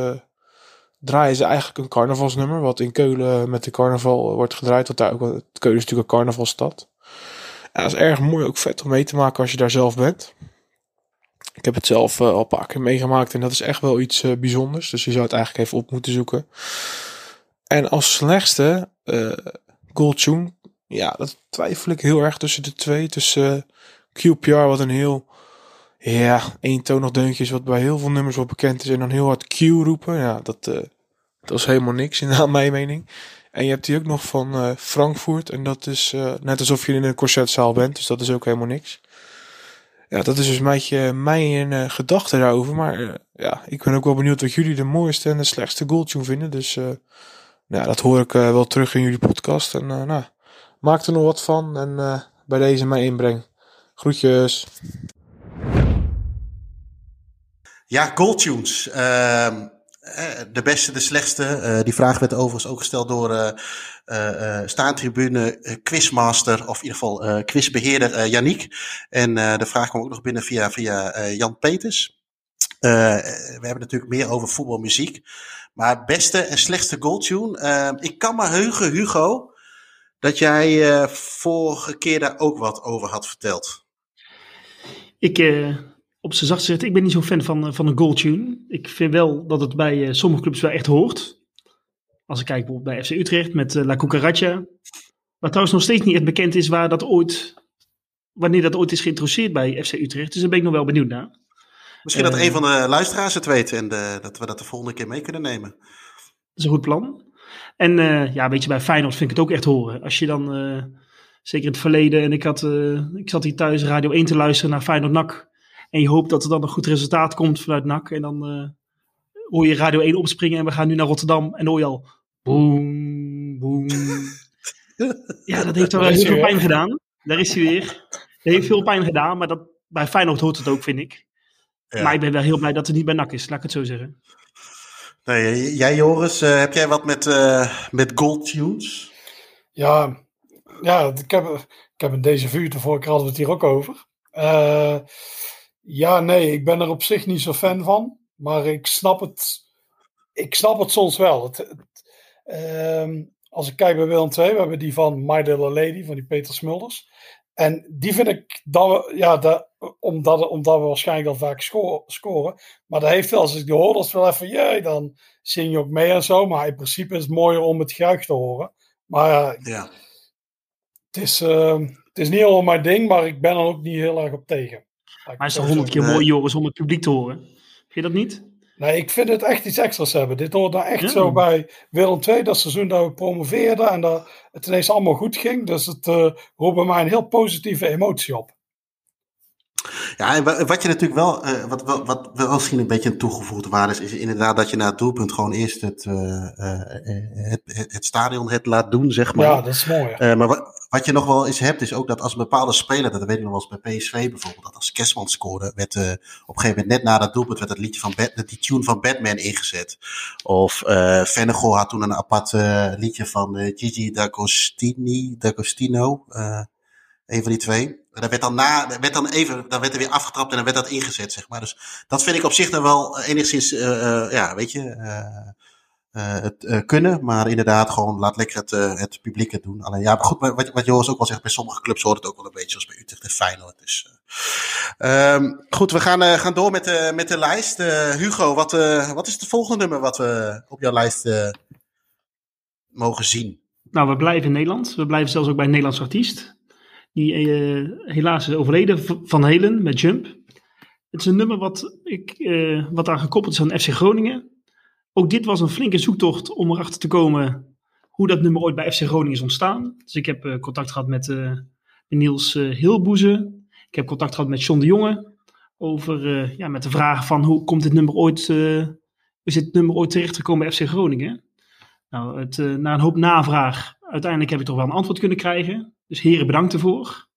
Speaker 5: draaien ze eigenlijk een carnavalsnummer. Wat in Keulen met de carnaval wordt gedraaid. Want daar ook, Keulen is natuurlijk een carnavalstad. Dat is erg mooi, ook vet om mee te maken als je daar zelf bent. Ik heb het zelf eh, al een paar keer meegemaakt en dat is echt wel iets eh, bijzonders. Dus je zou het eigenlijk even op moeten zoeken. En als slechtste Tune, ja, dat twijfel ik heel erg tussen de twee. Tussen QPR, wat een heel, ja, eentonig deuntje is, wat bij heel veel nummers wel bekend is. En dan heel hard Q roepen, ja, dat, eh, dat is helemaal niks, in mijn mening. En je hebt die ook nog van eh, Frankfurt. En dat is net alsof je in een concertzaal bent. Dus dat is ook helemaal niks. Ja, dat is dus een beetje mijn eh, gedachte daarover. Maar eh, ja, ik ben ook wel benieuwd wat jullie de mooiste en de slechtste goaltune vinden. Dus eh, nou, dat hoor ik wel terug in jullie podcast. En nou, maak er nog wat van. En bij deze mijn inbreng. Groetjes.
Speaker 1: Ja, goaltunes. Ehm eh, de beste, de slechtste. Eh, die vraag werd overigens ook gesteld door eh eh, eh, staantribune eh, quizmaster, of in ieder geval eh, quizbeheerder eh Yannick. En eh, de vraag kwam ook nog binnen via, via eh, Jan Peters. Eh, we hebben natuurlijk meer over voetbalmuziek. Maar beste en slechtste goaltune. Ik kan me heugen, Hugo, dat jij eh, vorige keer daar ook wat over had verteld.
Speaker 3: Ik, eh, op zijn zacht gezegd, ik ben niet zo'n fan van, eh, van een goaltune. Ik vind wel dat het bij eh, sommige clubs wel echt hoort. Als ik kijk bijvoorbeeld bij FC Utrecht met eh, La Cucaracha. Waar trouwens nog steeds niet echt bekend is waar dat ooit, wanneer dat ooit is geïntroduceerd bij FC Utrecht. Dus daar ben ik nog wel benieuwd naar.
Speaker 1: Misschien dat een van de luisteraars het weet en de, dat we dat de volgende keer mee kunnen nemen.
Speaker 3: Dat is een goed plan. En ja, weet je, bij Feyenoord vind ik het ook echt horen. Als je dan, zeker in het verleden, en ik, had, ik zat hier thuis Radio 1 te luisteren naar Feyenoord NAC. En je hoopt dat er dan een goed resultaat komt vanuit NAC. En dan eh, hoor je Radio 1 opspringen en we gaan nu naar Rotterdam. En dan hoor je al boem, boem. Ja, dat heeft wel heel veel pijn gedaan. Daar is hij weer. Dat heeft veel pijn gedaan, maar dat, bij Feyenoord hoort het ook, vind ik.
Speaker 1: Ja.
Speaker 3: Maar ik ben wel heel blij dat het niet bij NAC is, laat ik het zo zeggen.
Speaker 1: Nee, jij Joris, eh, heb jij wat met, eh met gold tunes?
Speaker 2: Ja, ja ik, heb, ik heb een deze vuur, de vorige keer hadden we het hier ook over. Eh, ja, nee, ik ben er op zich niet zo fan van. Maar ik snap het, ik snap het soms wel. Het, het, ehm, als ik kijk bij Willem II, we hebben die van My Little Lady, van die Peter Smulders. En die vind ik, we- ja, dat, omdat, omdat we waarschijnlijk al vaak sco- scoren. Maar dat heeft wel, als ik die hoor, dat is wel even, jee, dan zing je ook mee en zo. Maar in principe is het mooier om het gejuich te horen. Maar ja,
Speaker 1: Ja.
Speaker 2: het is, eh, het is niet helemaal mijn ding, maar ik ben er ook niet heel erg op tegen.
Speaker 3: Maar het is toch honderd keer
Speaker 1: Nee.
Speaker 3: mooi, Joris, om het publiek te horen. Vind je dat niet?
Speaker 2: Nee, ik vind het echt iets extra's hebben. Dit hoort nou echt
Speaker 3: Ja.
Speaker 2: zo bij Willem II, dat seizoen dat we promoveerden en dat het ineens allemaal goed ging. Dus het eh roept bij mij een heel positieve emotie op.
Speaker 1: Ja, en wa- wat je natuurlijk wel, eh, wat, wat, wat wel misschien een beetje een toegevoegde waarde is, is inderdaad dat je na het doelpunt gewoon eerst het, eh, eh, het, het, het stadion het laat doen, zeg maar.
Speaker 2: Ja, dat is mooi.
Speaker 1: Eh, maar wat, wat je nog wel eens hebt, is ook dat als een bepaalde speler, dat weet ik nog wel eens bij PSV bijvoorbeeld, dat als Kerstman scoorde, werd eh, op een gegeven moment net na dat doelpunt werd het liedje van die tune van Batman ingezet. Of Vennegoor had toen een apart eh, liedje van eh, Gigi D'Agostini, D'Agostino. Een van die twee. En dat werd dan na, werd dan even, dan werd er weer afgetrapt en dan werd dat ingezet, zeg maar. Dus dat vind ik op zich dan wel enigszins, uh, ja, weet je, uh, het uh, kunnen. Maar inderdaad, gewoon laat lekker het, het publiek het doen. Alleen ja, goed, wat, wat Joris ook wel zegt, bij sommige clubs hoort het ook wel een beetje, zoals bij Utrecht en Feyenoord. Dus, um, goed, we gaan, gaan door met, de met de lijst. Hugo, wat, wat is het volgende nummer wat we op jouw lijst mogen zien?
Speaker 3: Nou, we blijven in Nederland. We blijven zelfs ook bij een Nederlands artiest. Die helaas is overleden, Van Helen, met Jump. Het is een nummer wat, ik, wat aan gekoppeld is aan FC Groningen. Ook dit was een flinke zoektocht om erachter te komen hoe dat nummer ooit bij FC Groningen is ontstaan. Dus ik heb uh, contact gehad met uh, Niels uh, Hilboeze. Ik heb contact gehad met John de Jonge. Over, ja, met de vraag van hoe komt dit nummer ooit, is dit nummer ooit terechtgekomen bij FC Groningen? Nou, het, na een hoop navraag, uiteindelijk heb ik toch wel een antwoord kunnen krijgen. Dus heren, bedankt ervoor.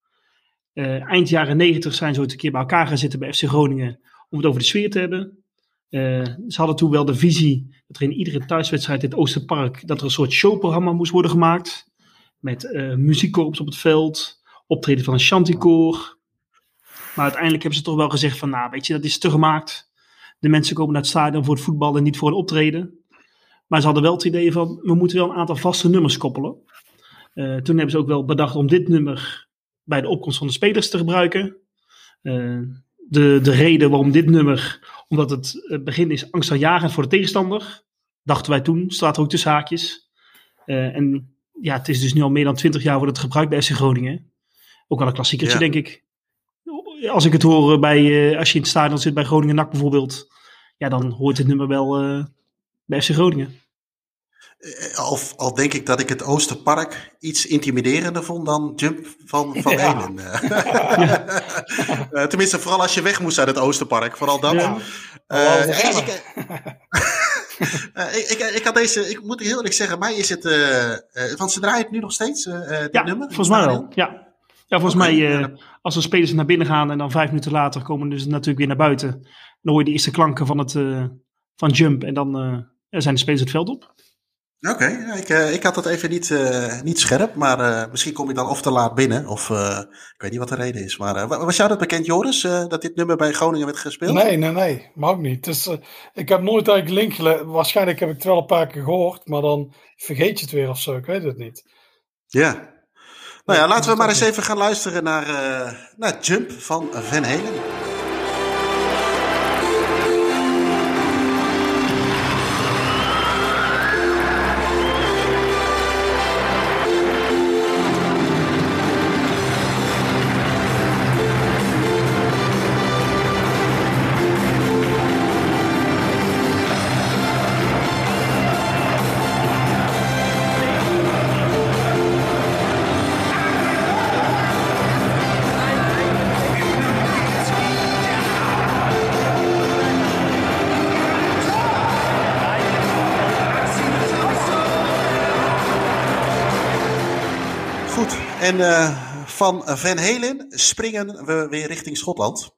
Speaker 3: eind jaren negentig zijn ze ooit een keer bij elkaar gaan zitten bij FC Groningen om het over de sfeer te hebben. Uh, ze hadden toen wel de visie dat er in iedere thuiswedstrijd in het Oosterpark dat er een soort showprogramma moest worden gemaakt. Met uh, muziekkorps op het veld, optreden van een chanticoor. Maar uiteindelijk hebben ze toch wel gezegd van, nou weet je, dat is te gemaakt. De mensen komen naar het stadion voor het voetbal en niet voor een optreden. Maar ze hadden wel het idee van, we moeten wel een aantal vaste nummers koppelen. Uh, toen hebben ze ook wel bedacht om dit nummer bij de opkomst van de spelers te gebruiken. de, de reden waarom dit nummer omdat het begin is angstaanjagend voor de tegenstander. Dachten wij toen, staat er ook tussen haakjes. Uh, en ja, het is dus nu al meer dan twintig jaar wordt het gebruikt bij FC Groningen. Ook wel een klassiekertje, ja. denk ik. Als ik het hoor bij, uh, als je in het stadion zit bij Groningen NAC bijvoorbeeld. Ja, dan hoort dit nummer wel uh, bij FC Groningen.
Speaker 1: Al, al denk ik dat ik het Oosterpark iets intimiderender vond dan Jump van, van ja. Helen. ja. Tenminste, vooral als je weg moest uit het Oosterpark. Vooral dat. Ja. Uh, ik, ik, ik, ik, had deze, ik moet heel eerlijk zeggen, mij is het, uh, want ze draaien het nu nog steeds, dit
Speaker 3: ja,
Speaker 1: nummer?
Speaker 3: volgens mij wel, ja. Ja, volgens okay, mij, uh, als de spelers naar binnen gaan en dan vijf minuten later komen dus natuurlijk weer naar buiten. Dan hoor je de eerste klanken van, het, uh, van Jump en dan uh, zijn de spelers het veld op.
Speaker 1: Oké, okay, ja, ik, uh, ik had dat even niet, uh, niet scherp, maar uh, misschien kom ik dan of te laat binnen, of ik weet niet wat de reden is. Maar was jou dat bekend, Joris, dat dit nummer bij Groningen werd gespeeld?
Speaker 2: Nee, nee, nee, maar ook niet. Dus, ik heb nooit eigenlijk link gelegd. Waarschijnlijk heb ik het wel een paar keer gehoord, maar dan vergeet je het weer of zo, ik weet het niet.
Speaker 1: Ja. Nou ja, laten we maar eens even gaan luisteren naar, naar Jump van Van Halen. En uh, van Van Halen springen we weer richting Schotland.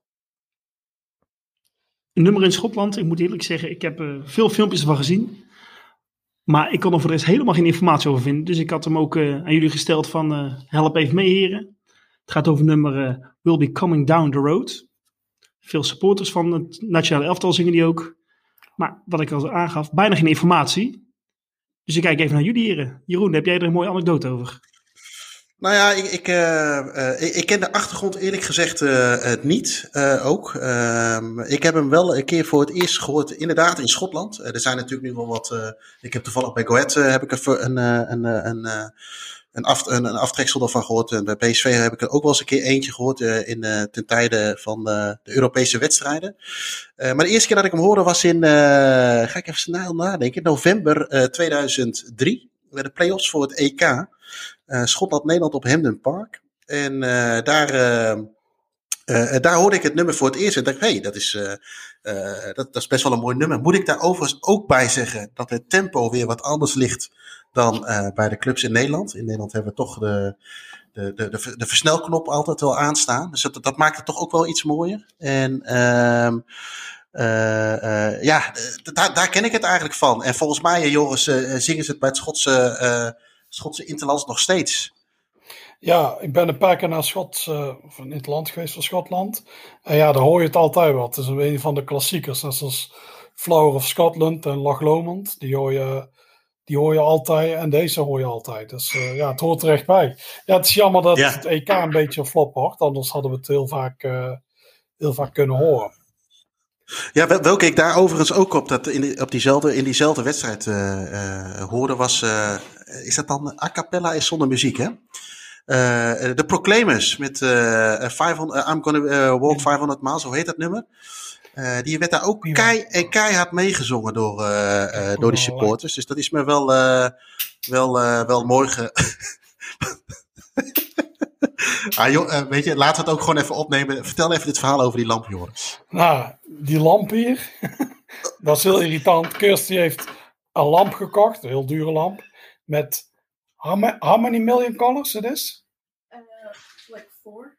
Speaker 3: Een nummer in Schotland, ik moet eerlijk zeggen, ik heb uh, veel filmpjes ervan gezien. Maar ik kon er voor de rest helemaal geen informatie over vinden. Dus ik had hem ook uh, aan jullie gesteld van help even mee heren. Het gaat over nummer Will Be Coming Down the Road. Veel supporters van het nationale elftal zingen die ook. Maar wat ik al aangaf, bijna geen informatie. Dus ik kijk even naar jullie heren. Jeroen, heb jij er een mooie anekdote over?
Speaker 1: Nou ja, ik, ik, uh, uh, ik, ik, ken de achtergrond eerlijk gezegd uh, niet ook. Ehm, ik heb hem wel een keer voor het eerst gehoord, inderdaad in Schotland. er zijn natuurlijk nu wel wat. ik heb toevallig bij Goed heb ik er een, een, een, een, een, aftreksel ervan gehoord. En bij PSV heb ik er ook wel eens een keer eentje gehoord in, ten tijde van de Europese wedstrijden. maar de eerste keer dat ik hem hoorde was in, ga ik even snel nadenken, november 2003. Bij de play-offs voor het EK. Uh, Schotland-Nederland op Hampden Park. En uh, daar, uh, daar hoorde ik het nummer voor het eerst. En dacht, hey, dat, is, dat, dat, is best wel een mooi nummer. Moet ik daar overigens ook bij zeggen dat het tempo weer wat anders ligt dan bij de clubs in Nederland. In Nederland hebben we toch de, de, de, de, de versnelknop altijd wel aanstaan. Dus dat, dat maakt het toch ook wel iets mooier. En ehm, ja, daar, daar ken ik het eigenlijk van. En volgens mij, Joris, zingen ze het bij het Schotse Schotse Interlands nog steeds.
Speaker 2: Ja, ik ben een paar keer naar Schot, eh, of in het land geweest van Schotland. En ja, daar hoor je het altijd wel. Het is een van de klassiekers, net zoals Flower of Scotland en Loch Lomond. Die hoor je, die hoor je altijd en deze hoor je altijd. Dus eh, ja, het hoort er echt bij. Ja, het is jammer dat
Speaker 6: Ja.
Speaker 2: het EK een beetje flop wordt. Anders hadden we het heel vaak, eh, heel vaak kunnen horen.
Speaker 6: Ja, wel- welke ik daar overigens ook op, dat in, die- op diezelfde, in diezelfde wedstrijd eh, hoorde was, eh, is dat dan a cappella is zonder muziek hè? De Proclaimers met eh 500, eh, I'm gonna walk 500 miles, hoe heet dat nummer? Die werd daar ook
Speaker 2: Ja.
Speaker 6: kei, en keihard meegezongen door, door die supporters. Dus dat is me wel, wel, wel mooi ge... ah, joh, eh, weet je, laten we het ook gewoon even opnemen. Vertel even dit verhaal over die lamp, Joris.
Speaker 2: Nou, die lamp hier. dat is heel irritant. Kirsty heeft een lamp gekocht, een heel dure lamp. Met how ma- how many million colors het is?
Speaker 7: Uh, like four.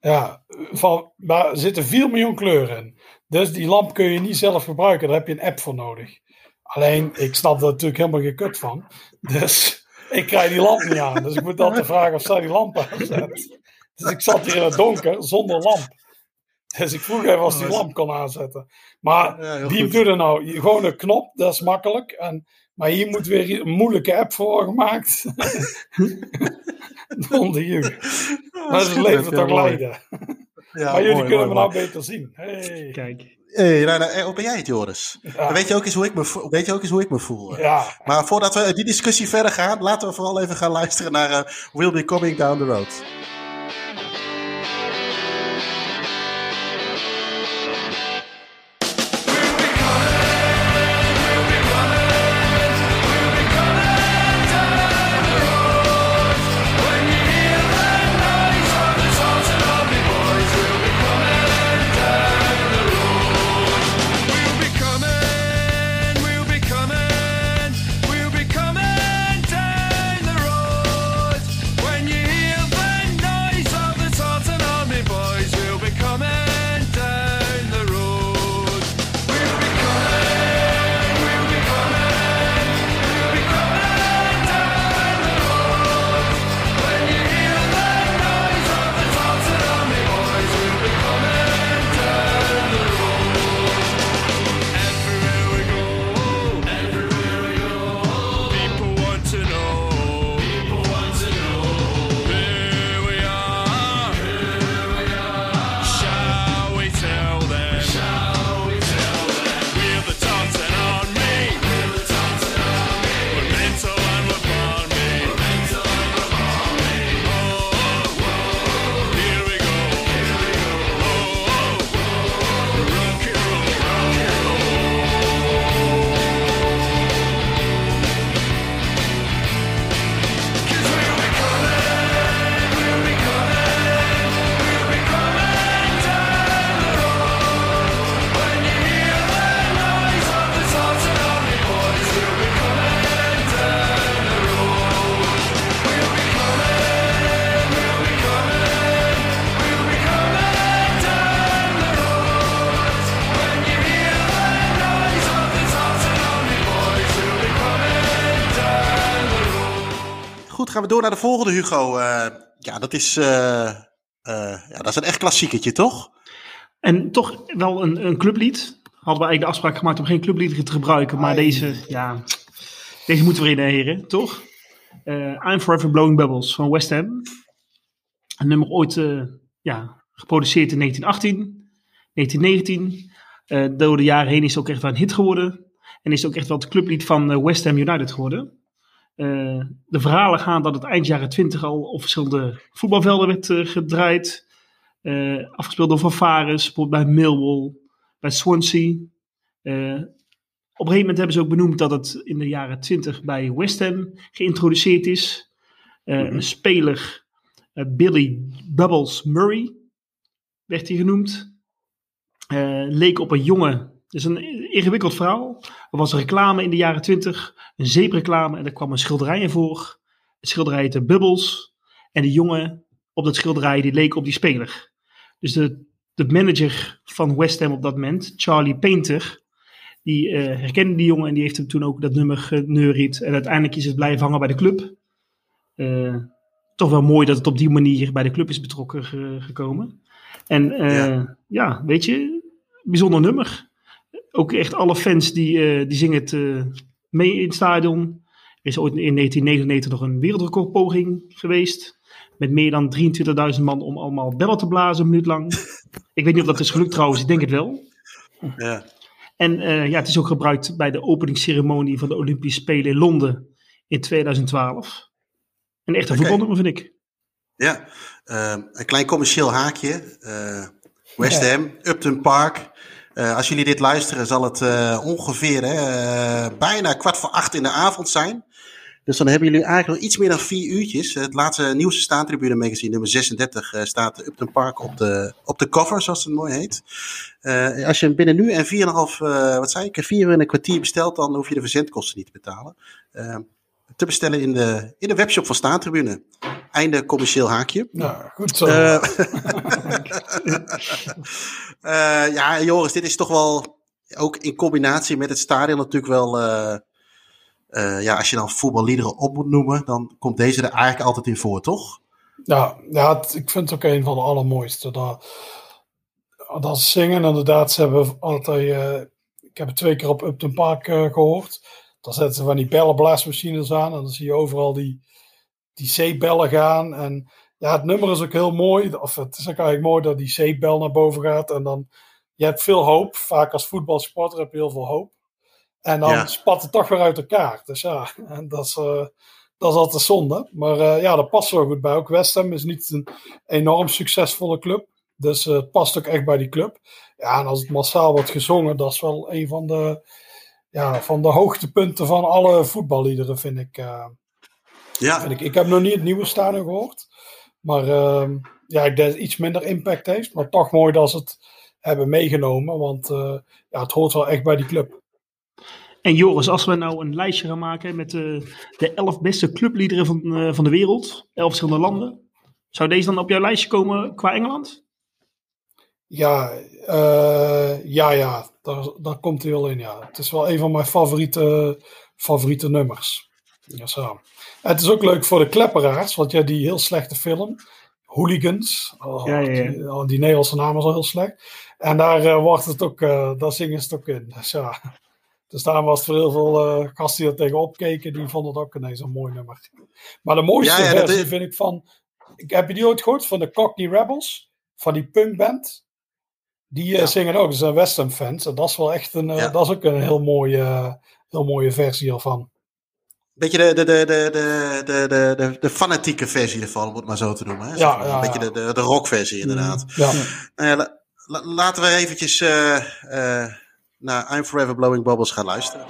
Speaker 2: Ja, van, maar er zitten 4 miljoen kleuren in. Dus die lamp kun je niet zelf gebruiken. Daar heb je een app voor nodig. Alleen, ik snap er natuurlijk helemaal geen kut van. Dus ik krijg die lamp niet aan. Dus ik moet altijd vragen of zij die lamp aanzet. Dus ik zat hier in het donker zonder lamp. Dus ik vroeg even of ze die lamp kon aanzetten. Maar
Speaker 6: Ja, heel
Speaker 2: die
Speaker 6: goed.
Speaker 2: doet er nou. Gewoon een knop, dat is makkelijk. En, maar hier moet weer een moeilijke app voor gemaakt. Zonder jullie. Maar ze leven toch lijden.
Speaker 6: Ja,
Speaker 2: Maar jullie
Speaker 6: mooi,
Speaker 2: kunnen
Speaker 6: mooi,
Speaker 2: me nou beter zien. Hey.
Speaker 3: Kijk.
Speaker 6: Hey, nou, nou, ben jij het, Joris?
Speaker 2: Ja.
Speaker 6: Dan weet je ook eens hoe ik me, weet je ook eens hoe ik me voel.
Speaker 2: Ja,
Speaker 6: Maar voordat we die discussie verder gaan, laten we vooral even gaan luisteren naar eh, We'll Be Coming Down the Road. Door naar de volgende, Hugo. Eh, ja, dat is, eh, eh, ja, dat is een echt klassiekertje, toch?
Speaker 3: En toch wel een, een clublied. Hadden we eigenlijk de afspraak gemaakt om geen clubliederen te gebruiken. Maar deze, ja, deze moeten we erin heren, toch? I'm Forever Blowing Bubbles van West Ham. Een nummer ooit ja, geproduceerd in 1918, 1919. Eh, door de jaren heen is het ook echt wel een hit geworden. En is het ook echt wel het clublied van West Ham United geworden. Eh, de verhalen gaan dat het eind jaren 20 al op verschillende voetbalvelden werd eh, gedraaid. Eh, afgespeeld door Van bijvoorbeeld bij Millwall, bij Swansea. Op een gegeven moment hebben ze ook benoemd dat het in de jaren 20 bij West Ham geïntroduceerd is. Eh, Een speler, Billy Bubbles Murray, werd hij genoemd. Leek op een jongen. Is een ingewikkeld verhaal. Er was een reclame in de jaren 20, een zeepreclame, en er kwam een schilderij in voor. Het schilderij heette Bubbles. En de jongen op dat schilderij die leek op die speler. Dus de, de manager van West Ham op dat moment, Charlie Painter, die eh, herkende die jongen en die heeft hem toen ook dat nummer geneuried. En uiteindelijk is het blijven hangen bij de club. Eh, toch wel mooi dat het op die manier bij de club is betrokken ge- gekomen. En eh,
Speaker 1: Ja.
Speaker 3: ja. weet je, bijzonder nummer. Ook echt alle fans die, eh, die zingen het eh, mee in het stadion. Er is ooit in 1999 nog een wereldrecordpoging geweest. Met meer dan 23.000 man om allemaal bellen te blazen een minuut lang. Ik weet niet of dat is gelukt trouwens, ik denk het wel.
Speaker 1: Ja.
Speaker 3: En eh, ja, het is ook gebruikt bij de openingsceremonie van de Olympische Spelen in Londen in 2012. Een echte voetbalnummer vind ik.
Speaker 1: Ja, ehm, een klein commercieel haakje. Eh, West Ham, Upton Park. Eh, als jullie dit luisteren, zal het eh, ongeveer eh, bijna kwart voor acht in de avond zijn. Dus dan hebben jullie eigenlijk nog iets meer dan vier uurtjes. Het laatste nieuwste staantribune magazine, nummer 36, eh, staat Upton Park op de, op de cover, zoals het mooi heet. Als je hem binnen nu en 4,5, eh wat zei ik, vier uur en een kwartier bestelt, dan hoef je de verzendkosten niet te betalen. Te bestellen in de, in de webshop van Staantribune. Einde commercieel haakje.
Speaker 2: Nou, goed zo.
Speaker 1: Eh, eh, ja, Joris, dit is toch wel ook in combinatie met het stadion natuurlijk wel. eh, ja, als je dan voetballiederen op moet noemen, dan komt deze er eigenlijk altijd in voor, toch?
Speaker 2: Ja, ja het- ik vind het ook een van de allermooiste. Dat, dat zingen, inderdaad, ze hebben altijd... ik heb het twee keer op Upton Park eh, gehoord. Dan zetten ze van die bellenblaasmachines aan. En dan zie je overal die, die zeepbellen gaan. En ja, het nummer is ook heel mooi. Of het is ook eigenlijk mooi dat die zeepbel naar boven gaat. En dan, je hebt veel hoop. Vaak als voetbalsporter heb je heel veel hoop. En dan
Speaker 1: Ja.
Speaker 2: spat het toch weer uit elkaar. Dus ja, en dat is, eh, dat is altijd zonde. Maar eh, ja, dat past wel goed bij. Ook West Ham is niet een enorm succesvolle club. Dus eh, het past ook echt bij die club. Ja, en als het massaal wordt gezongen, dat is wel een van de, ja, van de hoogtepunten van alle voetballiederen, vind ik.
Speaker 1: Ja,
Speaker 2: ik. Ik heb nog niet het nieuwe stadion gehoord. Maar ehm, ja, ik denk dat het iets minder impact heeft. Maar toch mooi dat ze het hebben meegenomen. Want eh, ja, het hoort wel echt bij die club.
Speaker 3: En Joris, als we nou een lijstje gaan maken met eh, de elf beste clubliederen van, eh, van de wereld, elf verschillende landen, zou deze dan op jouw lijstje komen qua Engeland?
Speaker 2: Ja, eh, ja, ja, daar, daar komt hij wel in. Ja. Het is wel een van mijn favoriete, favoriete nummers. Ja, zo. Het is ook leuk voor de klepperaars, want ja, die heel slechte film, Hooligans, oh,
Speaker 3: Ja, ja, ja.
Speaker 2: Die, oh, die Nederlandse naam is al heel slecht. En daar eh, wordt het ook, eh, daar zingen ze het ook in. Dus ja, dus daar was voor heel veel eh, gasten die er tegenop keken, die vonden het ook ineens een mooi nummer. Maar de mooiste
Speaker 1: Ja, ja, dat
Speaker 2: versie
Speaker 1: is-
Speaker 2: vind ik van, ik, heb je die ooit gehoord, van de Cockney Rebels? Van die punkband? Die eh,
Speaker 1: Ja.
Speaker 2: zingen ook, dat zijn West Ham fans. En dat is wel echt een,
Speaker 1: Ja.
Speaker 2: dat is ook een heel mooie, heel mooie versie ervan
Speaker 1: beetje de, de, de, de, de, de, de, de fanatieke versie ervan, om het maar zo te noemen. Hè?
Speaker 2: Ja,
Speaker 1: een beetje de, de, de rockversie mm, inderdaad.
Speaker 2: Ja.
Speaker 1: Nou laten we eventjes eh, eh, naar I'm Forever Blowing Bubbles gaan luisteren.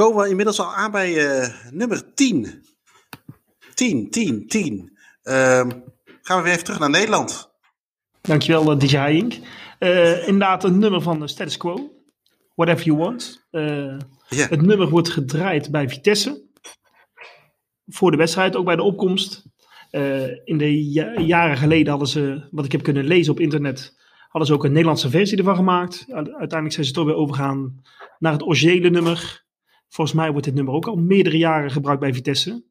Speaker 1: Komen we inmiddels al aan bij eh, nummer 10. 10, 10, 10. Ehm, gaan we weer even terug naar Nederland.
Speaker 3: Dankjewel, uh, DJ Hayink. Eh inderdaad, een nummer van de Status Quo. Whatever You Want. Eh. Het nummer wordt gedraaid bij Vitesse. Voor de wedstrijd, ook bij de opkomst. Eh, in de ja- jaren geleden hadden ze, wat ik heb kunnen lezen op internet, hadden ze ook een Nederlandse versie ervan gemaakt. Uiteindelijk zijn ze toch weer overgegaan naar het originele nummer. Volgens mij wordt dit nummer ook al meerdere jaren gebruikt bij Vitesse.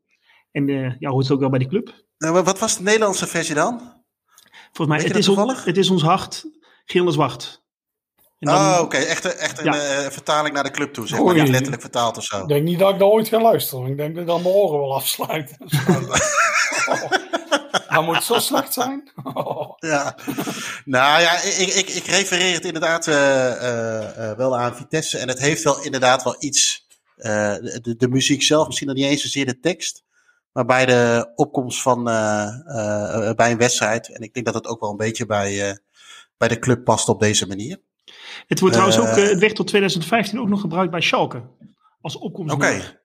Speaker 3: En eh, ja, hoort het ook wel bij die club.
Speaker 1: Nou, wa- wat was de Nederlandse versie dan?
Speaker 3: Volgens mij, het is,
Speaker 1: dat
Speaker 3: on- het is ons hart, geel en zwart. En dan-
Speaker 1: Oh, oké. Echt, een- echt een
Speaker 3: Ja.
Speaker 1: eh, vertaling naar de club toe, zeg maar. Niet letterlijk vertaald of zo.
Speaker 2: Ik denk niet dat ik daar ooit ga luisteren. Ik denk dat ik dan mijn oren wel afsluit. Nou, moet het zo slecht zijn? Oh.
Speaker 1: Ja. nou ja, ik, ik, ik refereer het inderdaad eh, eh, eh, wel aan Vitesse. En het heeft wel inderdaad wel iets. Eh, de, de muziek zelf, misschien nog niet eens zozeer de tekst. Maar bij de opkomst van eh, eh, bij een wedstrijd. En ik denk dat het ook wel een beetje bij, bij de club past op deze manier.
Speaker 3: Het wordt trouwens ook, het werd tot 2015 ook nog gebruikt bij Schalke. Als
Speaker 1: Oké.
Speaker 3: opkomstnummer.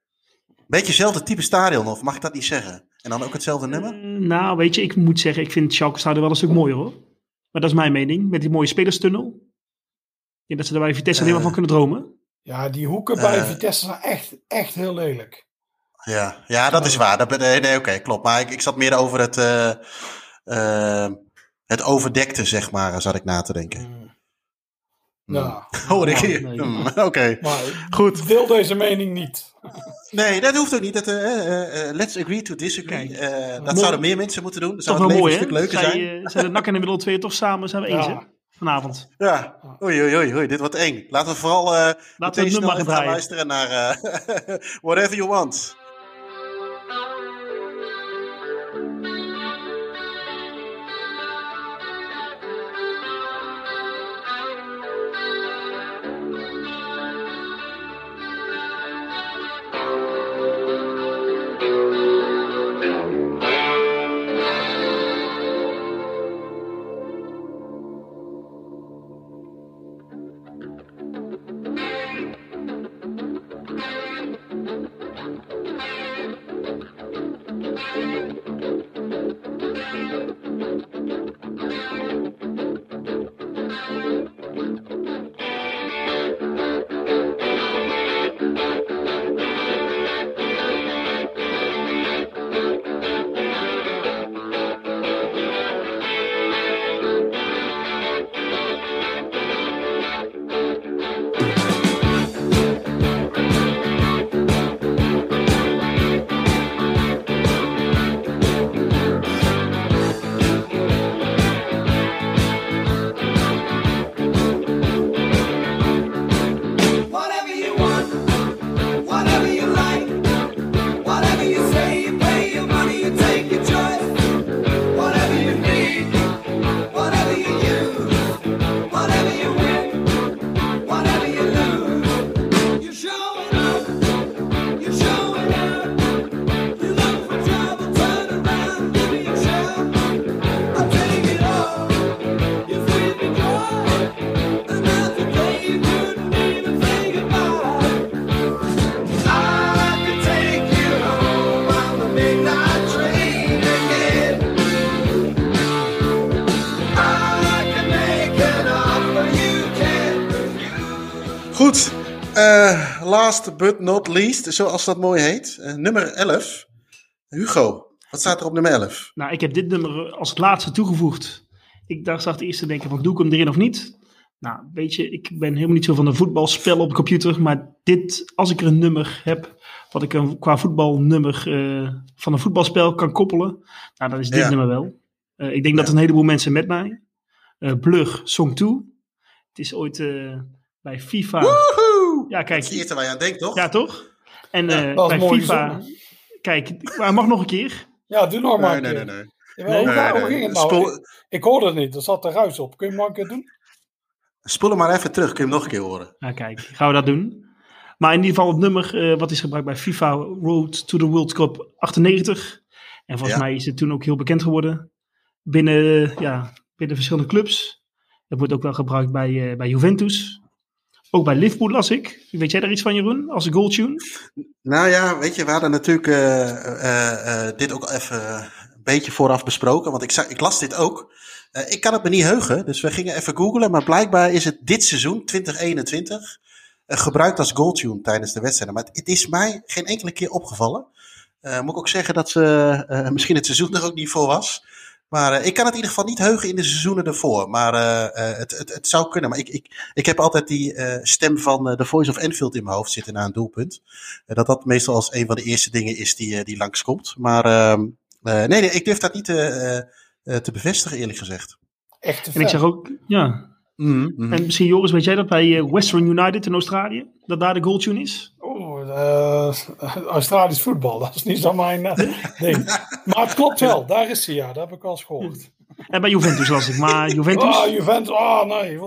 Speaker 1: Beetje hetzelfde type stadion, of mag ik dat niet zeggen? En dan ook hetzelfde nummer?
Speaker 3: Nou, weet je, ik moet zeggen, ik vind Schalke Stadion wel een stuk mooier hoor. Maar dat is mijn mening. Met die mooie spelerstunnel. Ik denk dat ze er bij Vitesse
Speaker 1: Eh.
Speaker 3: van kunnen dromen.
Speaker 2: Ja, die hoeken bij
Speaker 1: Eh.
Speaker 2: Vitesse zijn echt, echt heel lelijk.
Speaker 1: Ja, ja dat is waar. Dat, ben- nee, nee oké, klopt. Maar ik, ik zat meer over het, eh, eh, het overdekte, zeg maar, zat ik na te denken.
Speaker 2: Mm.
Speaker 1: Hmm.
Speaker 2: Ja,
Speaker 1: Hoor ik
Speaker 3: Ja,
Speaker 1: hier?
Speaker 3: nee.
Speaker 1: Hmm, Oké, goed.
Speaker 2: ik deel deze mening niet.
Speaker 1: Nee, dat hoeft ook niet. Dat, eh, eh, eh, let's agree to disagree. Eh, dat
Speaker 3: Mooi.
Speaker 1: zouden meer mensen moeten doen.
Speaker 3: Toch
Speaker 1: zou het leven een stuk leuker
Speaker 3: Zij,
Speaker 1: zijn.
Speaker 3: zijn de NAC en de Willem 2 toch samen, zijn we eens hè? Vanavond.
Speaker 1: Ja, oei, oei, oei, oei, dit wordt eng. Laten we vooral meteen snel even gaan luisteren naar eh, Whatever You Want. Last but not least, zoals dat mooi heet. eh, nummer 11. Hugo, wat staat er op nummer 11?
Speaker 3: Nou, ik heb dit nummer als laatste toegevoegd. Ik dacht, zag eerst te denken van, doe ik hem erin of niet? Nou, weet je, ik ben helemaal niet zo van een voetbalspel op de computer. Maar dit, als ik er een nummer heb, wat ik een, qua voetbalnummer eh, van een voetbalspel kan koppelen. Nou, dan is dit
Speaker 1: Ja.
Speaker 3: nummer wel. Eh, ik denk dat een heleboel mensen met mij. eh Blur Song 2. Het is ooit bij FIFA.
Speaker 1: Woehoe!
Speaker 3: Ja,
Speaker 1: Dat
Speaker 3: kijk.
Speaker 1: is het eerste waar je aan denkt, toch?
Speaker 3: Ja, toch? En
Speaker 1: Ja,
Speaker 3: eh,
Speaker 2: dat
Speaker 3: bij
Speaker 2: mooi
Speaker 3: FIFA. Kijk, maar mag nog een keer.
Speaker 2: Ja, doe nog maar
Speaker 1: Nee,
Speaker 2: een
Speaker 1: nee,
Speaker 2: keer.
Speaker 1: nee. nee. Nee, nee,
Speaker 2: hoe
Speaker 1: nee.
Speaker 2: ging het nou?
Speaker 1: Spoel-
Speaker 2: Ik, ik hoorde het niet, er zat de ruis op. Kun je hem nog een keer doen?
Speaker 1: Spoel hem maar even terug, kun je hem nog een keer horen.
Speaker 3: Ja, kijk, gaan we dat doen. Maar in ieder geval het nummer eh, wat is gebruikt bij FIFA Road to the World Cup 98. En volgens
Speaker 1: Ja.
Speaker 3: mij is het toen ook heel bekend geworden binnen, ja, binnen verschillende clubs. Het wordt ook wel gebruikt bij, eh, bij Juventus. Ook bij Liverpool las ik. Weet jij daar iets van Jeroen, als goaltune?
Speaker 1: Nou ja, weet je, we hadden natuurlijk eh, eh, eh, dit ook even een beetje vooraf besproken. Want ik, zag, ik las dit ook. Ik kan het me niet heugen, dus we gingen even googlen. Maar blijkbaar is het dit seizoen, 2021, eh, gebruikt als goaltune tijdens de wedstrijden. Maar het, is mij geen enkele keer opgevallen. Moet ik ook zeggen dat ze, misschien het seizoen er ook niet voor was. Maar eh, ik kan het in ieder geval niet heugen in de seizoenen ervoor. Maar eh, eh, het, het, het zou kunnen. Maar ik, ik, ik heb altijd die eh, stem van eh, The Voice of Enfield in mijn hoofd zitten na een doelpunt. Dat dat meestal als een van de eerste dingen is die, die langskomt. Maar ehm, eh, nee, nee, ik durf dat niet eh, eh, eh, te bevestigen, eerlijk gezegd.
Speaker 2: Echt te
Speaker 3: En ik zeg ook, ja.
Speaker 1: Mhm, mhm.
Speaker 3: En misschien Joris, weet jij dat bij Western United in Australië? Dat daar de goaltune is?
Speaker 2: Oh, eh, Australisch voetbal, dat is niet zo mijn eh, ding. Maar het klopt wel, daar is hij ja, dat heb ik al eens gehoord.
Speaker 3: En bij Juventus las ik, maar Juventus...
Speaker 2: Ah, Juventus, ah nee,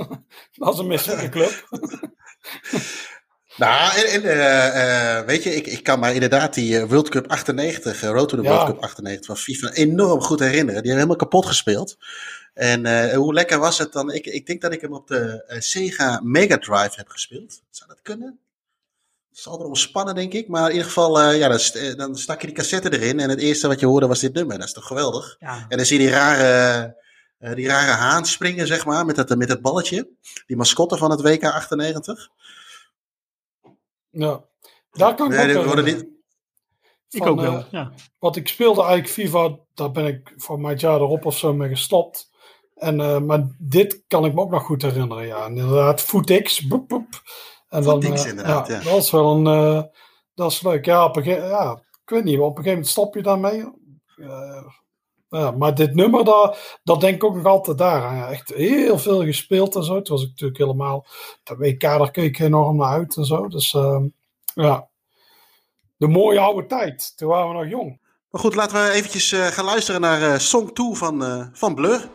Speaker 2: dat is een misselijke club.
Speaker 1: Nou, en, en, eh, eh, weet je, ik, ik kan me inderdaad die World Cup 98, uh, Road to the
Speaker 2: Ja.
Speaker 1: World Cup 98 van FIFA enorm goed herinneren. Die hebben helemaal kapot gespeeld. En eh, hoe lekker was het dan? Ik, ik denk dat ik hem op de Sega Mega Drive heb gespeeld. Zou dat kunnen? Zal erom spannen, denk ik. Maar in ieder geval, eh, ja, dan, st- eh, dan stak je die cassette erin. En het eerste wat je hoorde was dit nummer. Dat is toch geweldig?
Speaker 3: Ja,
Speaker 1: En dan zie je die rare, eh, die rare haan springen, zeg maar, met dat, met dat balletje. Die mascotte van het WK 98.
Speaker 2: Ja. Daar kan ik
Speaker 1: Nee,
Speaker 2: ook herinneren.
Speaker 3: ik ook wel. ja.
Speaker 2: Want ik speelde eigenlijk FIFA, daar ben ik voor mijn jaar erop of zo mee gestopt. En, eh, maar dit kan ik me ook nog goed herinneren. Ja, En inderdaad, FootX. Boep, boep. En
Speaker 1: FootX
Speaker 2: eh,
Speaker 1: inderdaad, ja.
Speaker 2: Dat is wel een, eh, dat is leuk. Ja, op een ja, ik weet niet, op een gegeven moment stop je daarmee. Eh, ja, maar dit nummer, daar, dat denk ik ook nog altijd daar. aan. Ja, echt heel veel gespeeld en zo. Toen was ik natuurlijk helemaal, dat WK, daar keek ik enorm naar uit en zo. Dus ehm, ja, de mooie oude tijd. Toen waren we nog jong.
Speaker 1: Maar goed, laten we eventjes gaan luisteren naar Song 2 van, van Blur.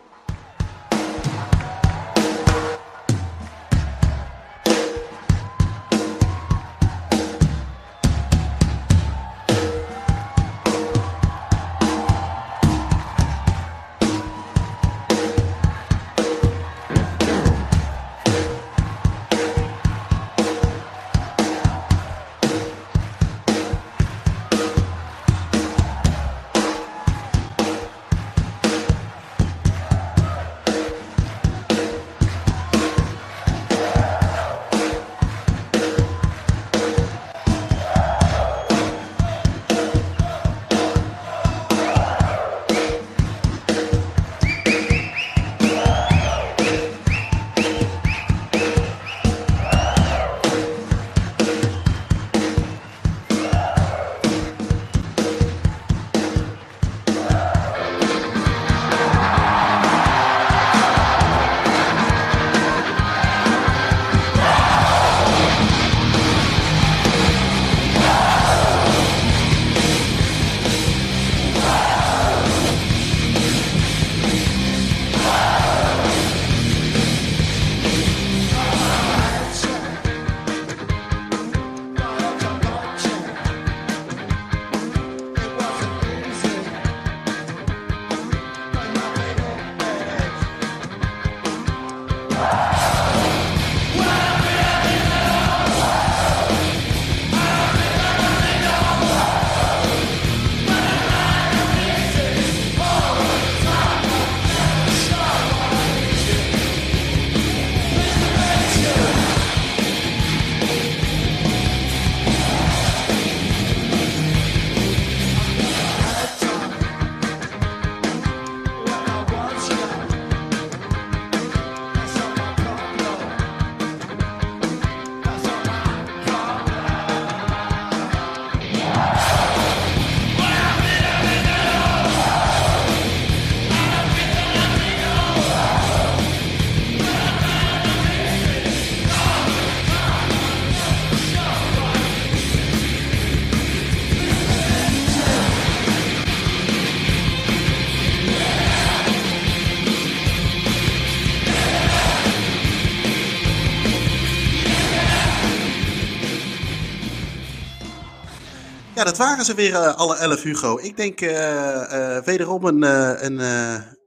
Speaker 1: Waren ze weer eh, alle elf, Hugo. Ik denk eh, eh, wederom een, een,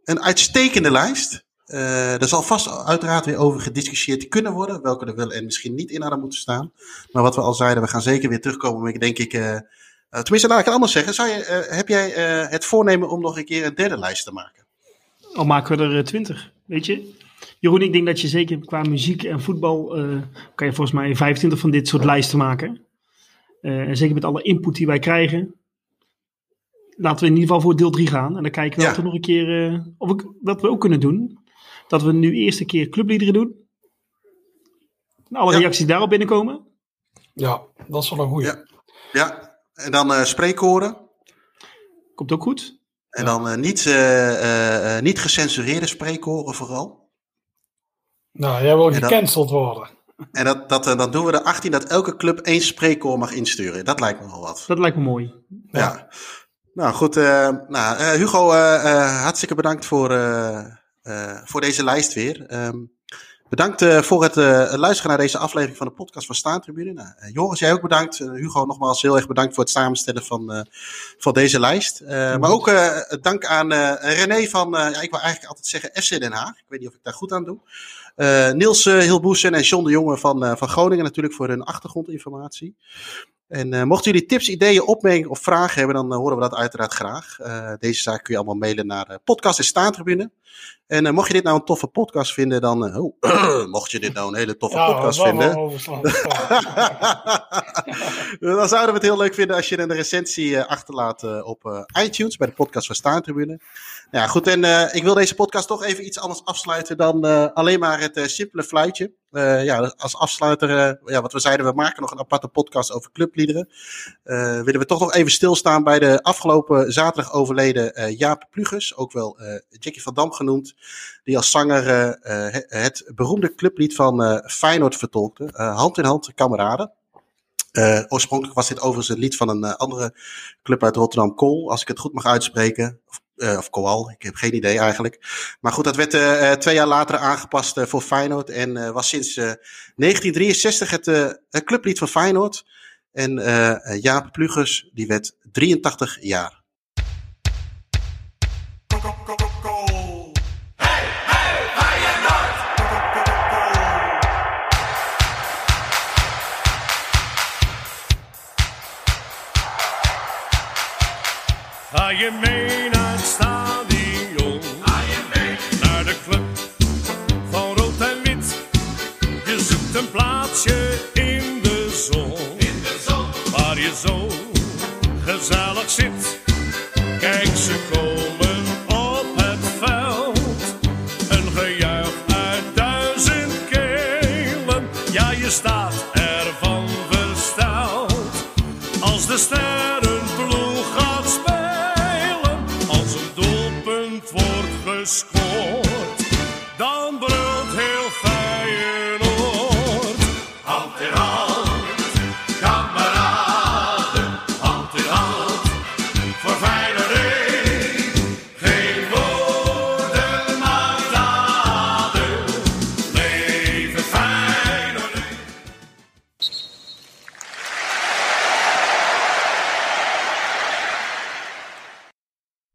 Speaker 1: een uitstekende lijst. Eh, er zal vast uiteraard weer over gediscussieerd kunnen worden. Welke er wel en misschien niet in hadden moeten staan. Maar wat we al zeiden, we gaan zeker weer terugkomen. Ik denk ik... eh, eh, tenminste, laat ik het anders zeggen. Zou je, heb jij het voornemen om nog een keer een derde lijst te maken?
Speaker 3: Al maken we er twintig, weet je. Jeroen, ik denk dat je zeker qua muziek en voetbal... kan je volgens mij 25 van dit soort lijsten maken. Eh, en zeker met alle input die wij krijgen. Laten we in ieder geval voor deel 3 gaan. En dan kijken we
Speaker 1: Ja.
Speaker 3: nog een keer... eh, of ik, wat we ook kunnen doen. Dat we nu eerst een keer clubliederen doen. En alle
Speaker 1: Ja.
Speaker 3: reacties die daarop binnenkomen.
Speaker 2: Ja, dat is wel een goeie.
Speaker 1: Ja. Ja, en dan eh spreekkoren.
Speaker 3: Komt ook goed.
Speaker 1: En dan eh, niet, eh, eh, eh, niet gecensureerde spreekkoren vooral.
Speaker 2: Nou, jij wil gecanceld worden.
Speaker 1: En dat, dat, eh, dan doen we de 18 dat elke club één spreekkoor mag insturen. Dat lijkt me wel wat.
Speaker 3: Dat lijkt me mooi.
Speaker 1: Ja. Nou goed, eh, nou, eh, Hugo, hartstikke bedankt voor, voor deze lijst weer. Ehm, bedankt voor het luisteren naar deze aflevering van de podcast van Staantribune. Nou, Joris, jij ook bedankt. Hugo, nogmaals heel erg bedankt voor het samenstellen van, van deze lijst. Maar ook dank aan René van, ja, ik wil eigenlijk altijd zeggen FC Den Haag. Ik weet niet of ik daar goed aan doe. Eh, Niels uh, Hilboesen en John de Jonge van, eh, van Groningen natuurlijk voor hun achtergrondinformatie. En eh, mochten jullie tips, ideeën, opmerkingen of vragen hebben, dan eh, horen we dat uiteraard graag. Eh, deze zaak kun je allemaal mailen naar podcast en. En eh, mocht je dit nou een toffe podcast vinden, dan... eh, oh, mocht je dit nou een hele toffe
Speaker 2: Ja,
Speaker 1: podcast vinden... dan zouden we het heel leuk vinden als je een recensie eh, achterlaat op iTunes bij de podcast van Staantribune. Ja, goed. En ik wil deze podcast toch even iets anders afsluiten dan alleen maar het simpele fluitje. Eh, ja, als afsluiter, eh, ja, wat we zeiden, we maken nog een aparte podcast over clubliederen. Eh, willen we toch nog even stilstaan bij de afgelopen zaterdag overleden Jaap Pluges, ook wel Jackie van Dam genoemd, die als zanger het- beroemde clublied van Feyenoord vertolkte, Hand in Hand, kameraden. Oorspronkelijk was dit overigens een lied van een andere club uit Rotterdam, Kool, als ik het goed mag uitspreken. Eh, of Koal, ik heb geen idee eigenlijk. Maar goed, dat werd eh, eh, twee jaar later aangepast eh, voor Feyenoord en eh, was sinds eh, 1963 het eh, het clublied van Feyenoord. En eh, eh, Jaap Plugers, die werd 83 jaar.
Speaker 6: Ga je gezellig zit.